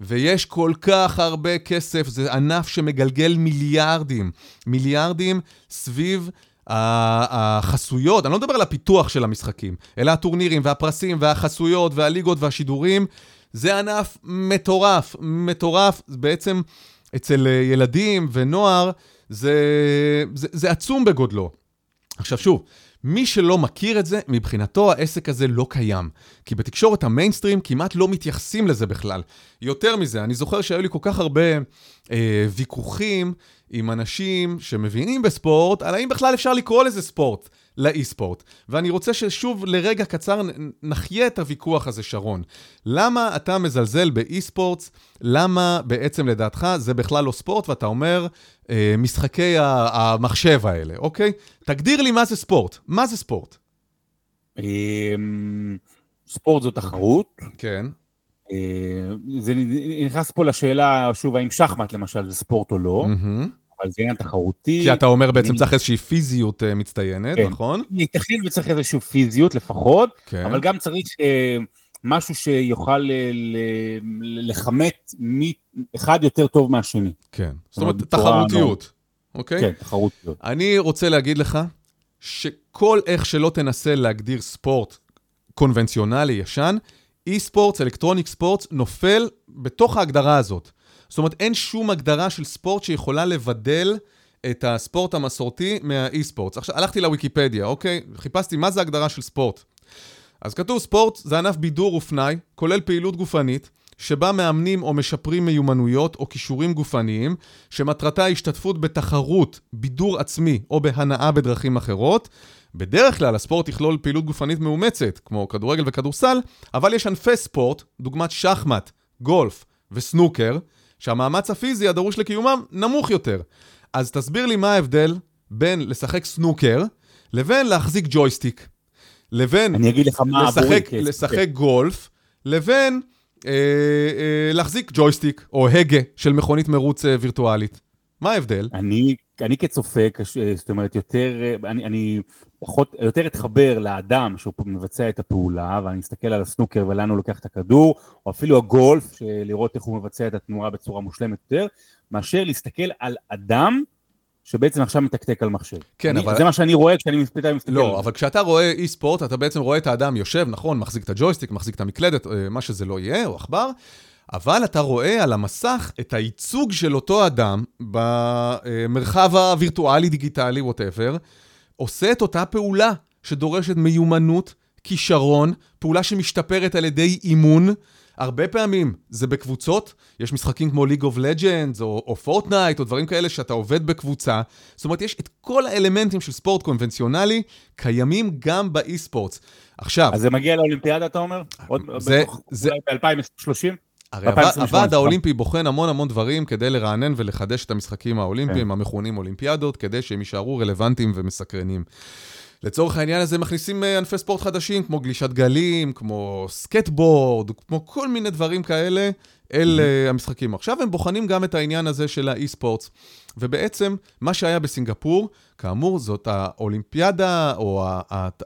ויש כל כך הרבה כסף, זה ענף שמגלגל מיליארדים, מיליארדים סביב החסויות, אני לא מדבר על הפיתוח של המשחקים, אלא הטורנירים והפרסים והחסויות והליגות והשידורים, זה ענף מטורף, מטורף, בעצם אצל ילדים ונוער זה, זה, זה עצום בגודלו. עכשיו שוב, מי שלא מכיר את זה, מבחינתו העסק הזה לא קיים. כי בתקשורת המיינסטרים כמעט לא מתייחסים לזה בכלל. יותר מזה, אני זוכר שהיו לי כל כך הרבה אה, ויכוחים עם אנשים שמבינים בספורט, על האם בכלל אפשר לקרוא לזה ספורט. לאי-ספורט. ואני רוצה ששוב לרגע קצר נחיה את הוויכוח הזה, שרון. למה אתה מזלזל באי-ספורט? למה בעצם לדעתך זה בכלל לא ספורט, ואתה אומר אה, משחקי המחשב האלה, אוקיי? תגדיר לי מה זה ספורט. מה זה ספורט? אמ, ספורט זו תחרות. כן. אה, זה נכנס פה לשאלה, שוב, האם שחמט למשל זה ספורט או לא. Mm-hmm. אבל זה עניין תחרותי. כי אתה אומר בעצם צריך איזושהי פיזיות אה, מצטיינת, כן. נכון? ייתכן וצריך איזושהי פיזיות לפחות, כן. אבל גם צריך אה, משהו שיוכל אה, לכמת אחד יותר טוב מהשני. כן, זאת אומרת תחרותיות, אוקיי? כן, תחרותיות. אני רוצה להגיד לך שכל איך שלא תנסה להגדיר ספורט קונבנציונלי ישן, אי ספורט, אלקטרוניק ספורט, נופל בתוך ההגדרה הזאת. זאת אומרת, אין שום הגדרה של ספורט שיכולה לבדל את הספורט המסורתי מהאי-ספורט. עכשיו, הלכתי לוויקיפדיה, אוקיי? חיפשתי מה זה הגדרה של ספורט. אז כתוב, ספורט זה ענף בידור ופנאי, כולל פעילות גופנית, שבה מאמנים או משפרים מיומנויות או כישורים גופניים, שמטרתה השתתפות בתחרות, בידור עצמי או בהנאה בדרכים אחרות. בדרך כלל הספורט יכלול פעילות גופנית מאומצת, כמו כדורגל וכדורסל, אבל יש ענפי ספורט, דוגמת שחמט, גולף וסנוקר, שהמאמץ הפיזי הדרוש לקיומם נמוך יותר. אז תסביר לי מה ההבדל בין לשחק סנוקר לבין להחזיק ג'ויסטיק. לבין אני אגיד לך מה לשחק, לשחק גולף, לבין אה, אה, להחזיק ג'ויסטיק או הגה של מכונית מרוץ אה, וירטואלית. מה ההבדל? אני, אני כצופה, זאת אומרת, יותר, אני, אני פחות, יותר אתחבר לאדם שהוא מבצע את הפעולה, ואני מסתכל על הסנוקר ולאן הוא לוקח את הכדור, או אפילו הגולף, לראות איך הוא מבצע את התנועה בצורה מושלמת יותר, מאשר להסתכל על אדם שבעצם עכשיו מתקתק על מחשב. כן, אני, אבל... זה מה שאני רואה כשאני מסתכל על זה. לא, אבל כשאתה רואה אי ספורט, אתה בעצם רואה את האדם יושב, נכון, מחזיק את הג'ויסטיק, מחזיק את המקלדת, אה, מה שזה לא יהיה, או עכבר, אבל אתה רואה על המסך את הייצוג של אותו אדם במרחב הווירטואלי-דיגיטלי, ווטאבר, עושה את אותה פעולה שדורשת מיומנות, כישרון, פעולה שמשתפרת על ידי אימון. הרבה פעמים זה בקבוצות, יש משחקים כמו League of Legends או, או Fortnite או דברים כאלה שאתה עובד בקבוצה. זאת אומרת, יש את כל האלמנטים של ספורט קונבנציונלי קיימים גם ב e-sports. עכשיו... אז זה מגיע לאולימפיאדה, אתה אומר? עוד זה, זה... ב-2030? הרי הוועד האולימפי בוחן המון המון דברים כדי לרענן ולחדש את המשחקים האולימפיים כן. המכונים אולימפיאדות, כדי שהם יישארו רלוונטיים ומסקרנים. לצורך העניין הזה מכניסים אה, ענפי ספורט חדשים, כמו גלישת גלים, כמו סקטבורד, כמו כל מיני דברים כאלה, אל mm-hmm. המשחקים. עכשיו הם בוחנים גם את העניין הזה של האי-ספורטס. ובעצם, מה שהיה בסינגפור, כאמור, זאת האולימפיאדה או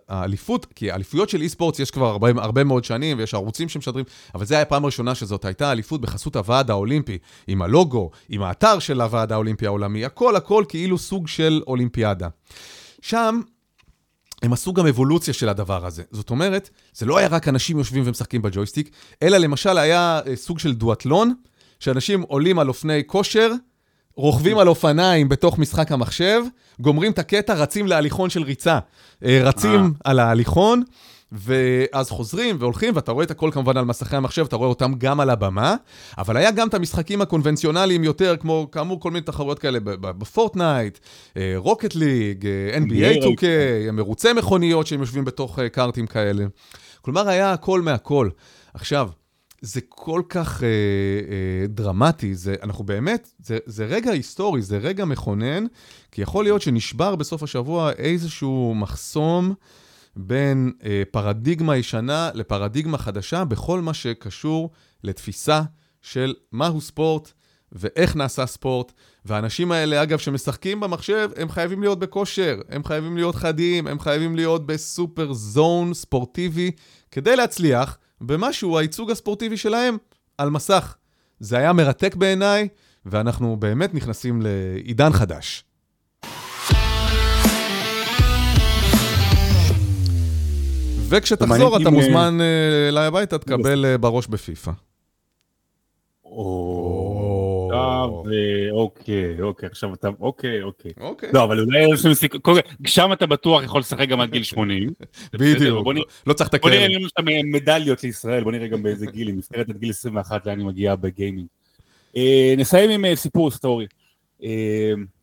האליפות, כי האליפויות של אי-ספורטס יש כבר הרבה, הרבה מאוד שנים, ויש ערוצים שמשדרים, אבל זו הייתה הפעם הראשונה שזאת הייתה אליפות בחסות הוועד האולימפי, עם הלוגו, עם האתר של הוועד האולימפי העולמי, הכל הכל כאילו סוג של אולימפיאדה. שם הם עשו גם אבולוציה של הדבר הזה. זאת אומרת, זה לא היה רק אנשים יושבים ומשחקים בג'ויסטיק, אלא למשל היה אה, סוג של דואטלון, שאנשים עולים על אופני כושר, רוכבים על אופניים בתוך משחק המחשב, גומרים את הקטע, רצים להליכון של ריצה. אה, רצים אה. על ההליכון, ואז חוזרים והולכים, ואתה רואה את הכל כמובן על מסכי המחשב, אתה רואה אותם גם על הבמה, אבל היה גם את המשחקים הקונבנציונליים יותר, כמו כאמור כל מיני תחרויות כאלה ב Fortnite, Rocket League, NBA 2K, מרוצי מכוניות שהם יושבים בתוך אה, קארטים כאלה. כלומר, היה הכל מהכל. עכשיו, זה כל כך אה, אה, דרמטי, זה, אנחנו באמת, זה, זה רגע היסטורי, זה רגע מכונן, כי יכול להיות שנשבר בסוף השבוע איזשהו מחסום בין אה, פרדיגמה ישנה לפרדיגמה חדשה בכל מה שקשור לתפיסה של מהו ספורט ואיך נעשה ספורט. והאנשים האלה, אגב, שמשחקים במחשב, הם חייבים להיות בכושר, הם חייבים להיות חדים, הם חייבים להיות בסופר זון ספורטיבי, כדי להצליח במשהו, הייצוג הספורטיבי שלהם על מסך. זה היה מרתק בעיניי, ואנחנו באמת נכנסים לעידן חדש. וכשתחזור, אתה מוזמן אה, אליי הביתה, תקבל אה, בראש בפיפא. אה, אוקיי, אוקיי, עכשיו אתה, אוקיי, אוקיי. אוקיי. לא, אבל אולי יש לנו סיכוי, שם אתה בטוח יכול לשחק גם עד גיל 80. בדיוק, בוא נ- לא צריך בוא נראה לתקן. אם יש שם מדליות לישראל, בוא נראה גם באיזה גיל, היא נבחרת עד גיל 21 לאן היא מגיעה בגיימינג. נסיים עם סיפור היסטורי.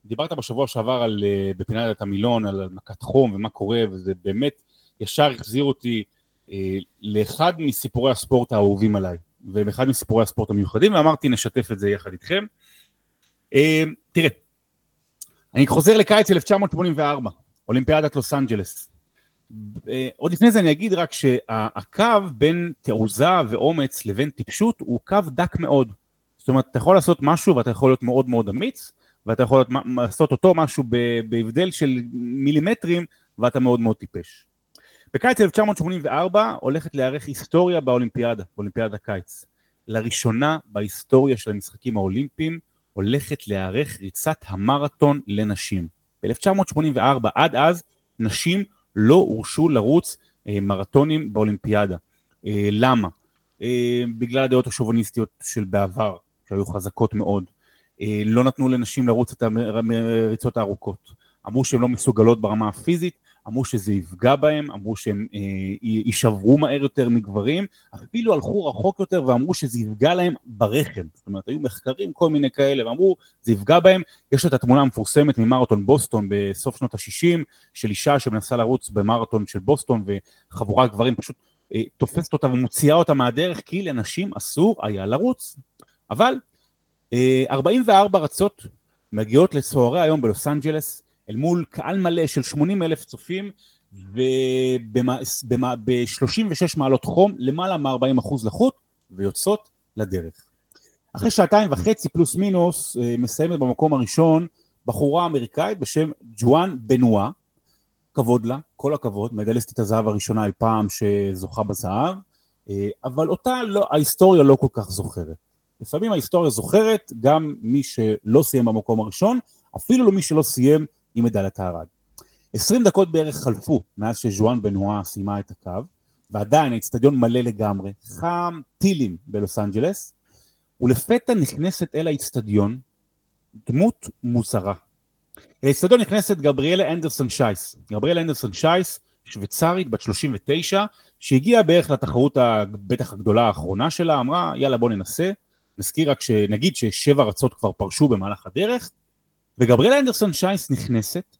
דיברת בשבוע שעבר על, בפינת המילון, על מכת חום ומה קורה, וזה באמת ישר החזיר אותי אה, לאחד מסיפורי הספורט האהובים עליי, ואחד מסיפורי הספורט המיוחדים, ואמרתי נשתף את זה יחד איתכם. אה, תראה, אני חוזר לקיץ 1984, אולימפיאדת לוס אנג'לס. אה, עוד לפני זה אני אגיד רק שהקו בין תעוזה ואומץ לבין טיפשות הוא קו דק מאוד. זאת אומרת, אתה יכול לעשות משהו ואתה יכול להיות מאוד מאוד אמיץ, ואתה יכול לעשות אותו משהו בהבדל של מילימטרים, ואתה מאוד מאוד טיפש. בקיץ 1984 הולכת להיערך היסטוריה באולימפיאדה, באולימפיאדת הקיץ. לראשונה בהיסטוריה של המשחקים האולימפיים הולכת להיערך ריצת המרתון לנשים. ב-1984 עד אז נשים לא הורשו לרוץ אה, מרתונים באולימפיאדה. אה, למה? אה, בגלל הדעות השוביניסטיות של בעבר, שהיו חזקות מאוד. אה, לא נתנו לנשים לרוץ את הריצות הארוכות. אמרו שהן לא מסוגלות ברמה הפיזית, אמרו שזה יפגע בהם, אמרו שהם אה, יישברו מהר יותר מגברים, אפילו הלכו רחוק יותר ואמרו שזה יפגע להם ברחם. זאת אומרת, היו מחקרים כל מיני כאלה, ואמרו, זה יפגע בהם. יש את התמונה המפורסמת ממרתון בוסטון בסוף שנות ה-60, של אישה שמנסה לרוץ במרתון של בוסטון, וחבורת גברים פשוט אה, תופסת אותה ומוציאה אותה מהדרך, כי לנשים אסור היה לרוץ. אבל אה, 44 רצות מגיעות לצהרי היום בלוס אנג'לס, אל מול קהל מלא של 80 אלף צופים, וב-36 מעלות חום, למעלה מ-40 אחוז לחות, ויוצאות לדרך. אחרי שעתיים וחצי פלוס מינוס, אה, מסיימת במקום הראשון בחורה אמריקאית בשם ג'ואן בנואה, כבוד לה, כל הכבוד, מדליסטית הזהב הראשונה אי פעם שזוכה בזהב, אה, אבל אותה לא, ההיסטוריה לא כל כך זוכרת. לפעמים ההיסטוריה זוכרת גם מי שלא סיים במקום הראשון, אפילו לא מי שלא סיים עם מדליית הארד. 20 דקות בערך חלפו מאז שז'ואן בנואה סיימה את הקו, ועדיין האצטדיון מלא לגמרי, חם טילים בלוס אנג'לס, ולפתע נכנסת אל האצטדיון דמות מוזרה. לאצטדיון נכנסת גבריאלה אנדרסון שייס. גבריאלה אנדרסון שייס, שוויצרית בת 39, שהגיעה בערך לתחרות בטח הגדולה האחרונה שלה, אמרה יאללה בוא ננסה. נזכיר רק שנגיד ששבע רצות כבר פרשו במהלך הדרך, וגבריאלה אנדרסון שייס נכנסת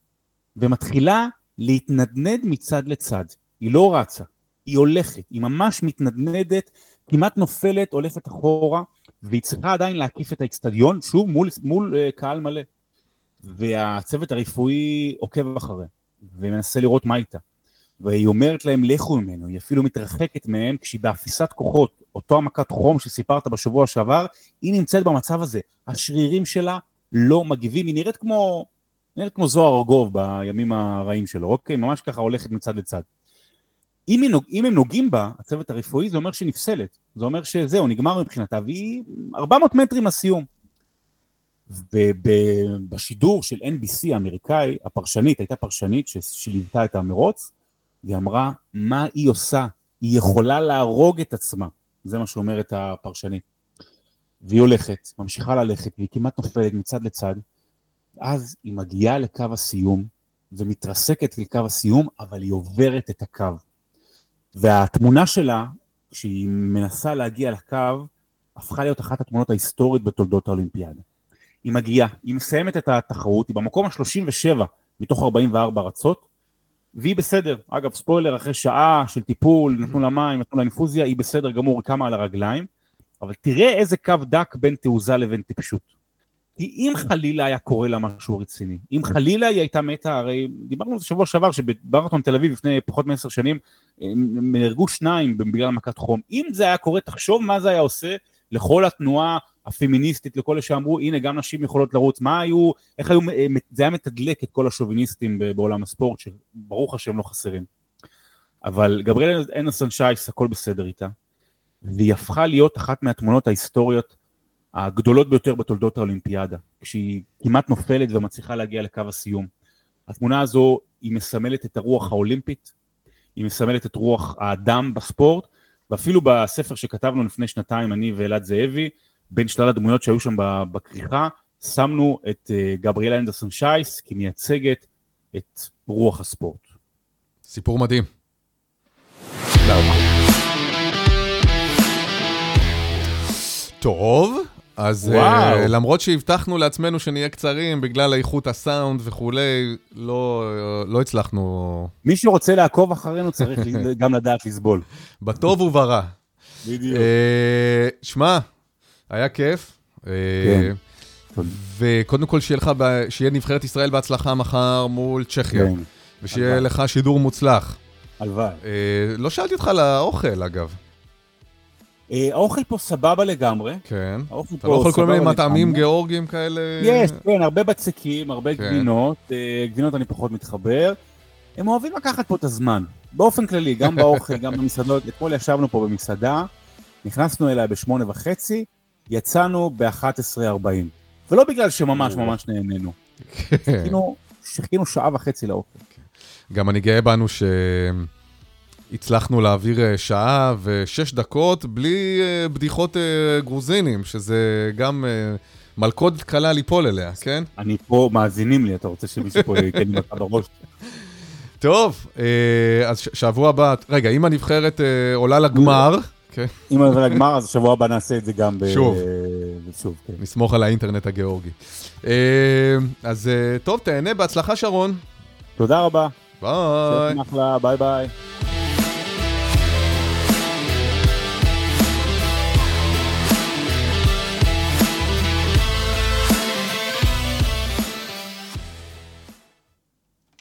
ומתחילה להתנדנד מצד לצד. היא לא רצה, היא הולכת, היא ממש מתנדנדת, כמעט נופלת, הולכת אחורה, והיא צריכה עדיין להקיף את האצטדיון, שוב מול, מול uh, קהל מלא. והצוות הרפואי עוקב אחריה, ומנסה לראות מה איתה. והיא אומרת להם לכו ממנו, היא אפילו מתרחקת מהם כשהיא באפיסת כוחות, אותו המכת חום שסיפרת בשבוע שעבר, היא נמצאת במצב הזה, השרירים שלה לא מגיבים, היא נראית כמו, נראית כמו זוהר ארגוב בימים הרעים שלו, אוקיי? ממש ככה הולכת מצד לצד. אם, נוג, אם הם נוגעים בה, הצוות הרפואי, זה אומר שהיא נפסלת, זה אומר שזהו, נגמר מבחינתה, והיא 400 מטרים לסיום. ובשידור של NBC האמריקאי, הפרשנית, הייתה פרשנית שליוותה את המרוץ, והיא אמרה, מה היא עושה? היא יכולה להרוג את עצמה. זה מה שאומרת הפרשנית. והיא הולכת, ממשיכה ללכת, והיא כמעט נופלת מצד לצד, אז היא מגיעה לקו הסיום, ומתרסקת לקו הסיום, אבל היא עוברת את הקו. והתמונה שלה, כשהיא מנסה להגיע לקו, הפכה להיות אחת התמונות ההיסטוריות בתולדות האולימפיאדה. היא מגיעה, היא מסיימת את התחרות, היא במקום ה-37 מתוך 44 רצות, והיא בסדר. אגב, ספוילר, אחרי שעה של טיפול, נתנו לה מים, נתנו לה אינפוזיה, היא בסדר גמור, קמה על הרגליים, אבל תראה איזה קו דק בין תעוזה לבין טיפשות. כי אם חלילה היה קורה לה משהו רציני, אם חלילה היא הייתה מתה, הרי דיברנו על זה שבוע שעבר, שבמרתון תל אביב לפני פחות מעשר שנים, נהרגו שניים בגלל מכת חום. אם זה היה קורה, תחשוב מה זה היה עושה לכל התנועה הפמיניסטית, לכל אלה שאמרו, הנה גם נשים יכולות לרוץ, מה היו, איך היו, זה היה מתדלק את כל השוביניסטים בעולם הספורט, שברור לך שהם לא חסרים. אבל גבריאל אנדרסון שייס, הכל בסדר איתה, והיא הפכה להיות אחת מהתמונות ההיסטוריות הגדולות ביותר בתולדות האולימפיאדה, כשהיא כמעט נופלת ומצליחה להגיע לקו הסיום. התמונה הזו היא מסמלת את הרוח האולימפית, היא מסמלת את רוח האדם בספורט, ואפילו בספר שכתבנו לפני שנתיים, אני ואלעד זאבי, בין שלל הדמויות שהיו שם בכריכה, שמנו את אה, גבריאלה אנדרסון שייס כמייצגת את רוח הספורט. סיפור מדהים. טוב, אז uh, למרות שהבטחנו לעצמנו שנהיה קצרים בגלל איכות הסאונד וכולי, לא, לא הצלחנו... מי שרוצה לעקוב אחרינו צריך גם לדעת לסבול. בטוב וברע. בדיוק. Uh, שמע, היה כיף. כן. Uh, וקודם כל שיהיה לך, שיהיה נבחרת ישראל בהצלחה מחר מול צ'כיה. כן. ושיהיה לך שידור מוצלח. הלוואי. Uh, לא שאלתי אותך על האוכל, אגב. אה, האוכל פה סבבה לגמרי. כן. אתה לא יכול כל מיני מטעמים גיאורגיים כאלה? יש, כן, הרבה בצקים, הרבה כן. גבינות. אה, גבינות אני פחות מתחבר. הם אוהבים לקחת פה את הזמן. באופן כללי, גם באוכל, גם במסעדות. אתמול ישבנו פה במסעדה, נכנסנו אליה בשמונה וחצי, יצאנו ב-11.40. ולא בגלל שממש ממש נהנינו. כן. שחיכינו שעה וחצי לאוכל. גם אני גאה בנו ש... הצלחנו להעביר אה, שעה ושש דקות בלי אה, בדיחות אה, גרוזינים, שזה גם מלכודת קלה ליפול אליה, כן? אני פה, מאזינים לי, אתה רוצה שמישהו פה ייתן לי מכה בראש? טוב, אז שבוע הבא, רגע, אם הנבחרת עולה לגמר... כן. אם עולה לגמר, אז שבוע הבא נעשה את זה גם שוב. שוב, כן. נסמוך על האינטרנט הגיאורגי. אז טוב, תהנה, בהצלחה שרון. תודה רבה. ביי. ביי ביי.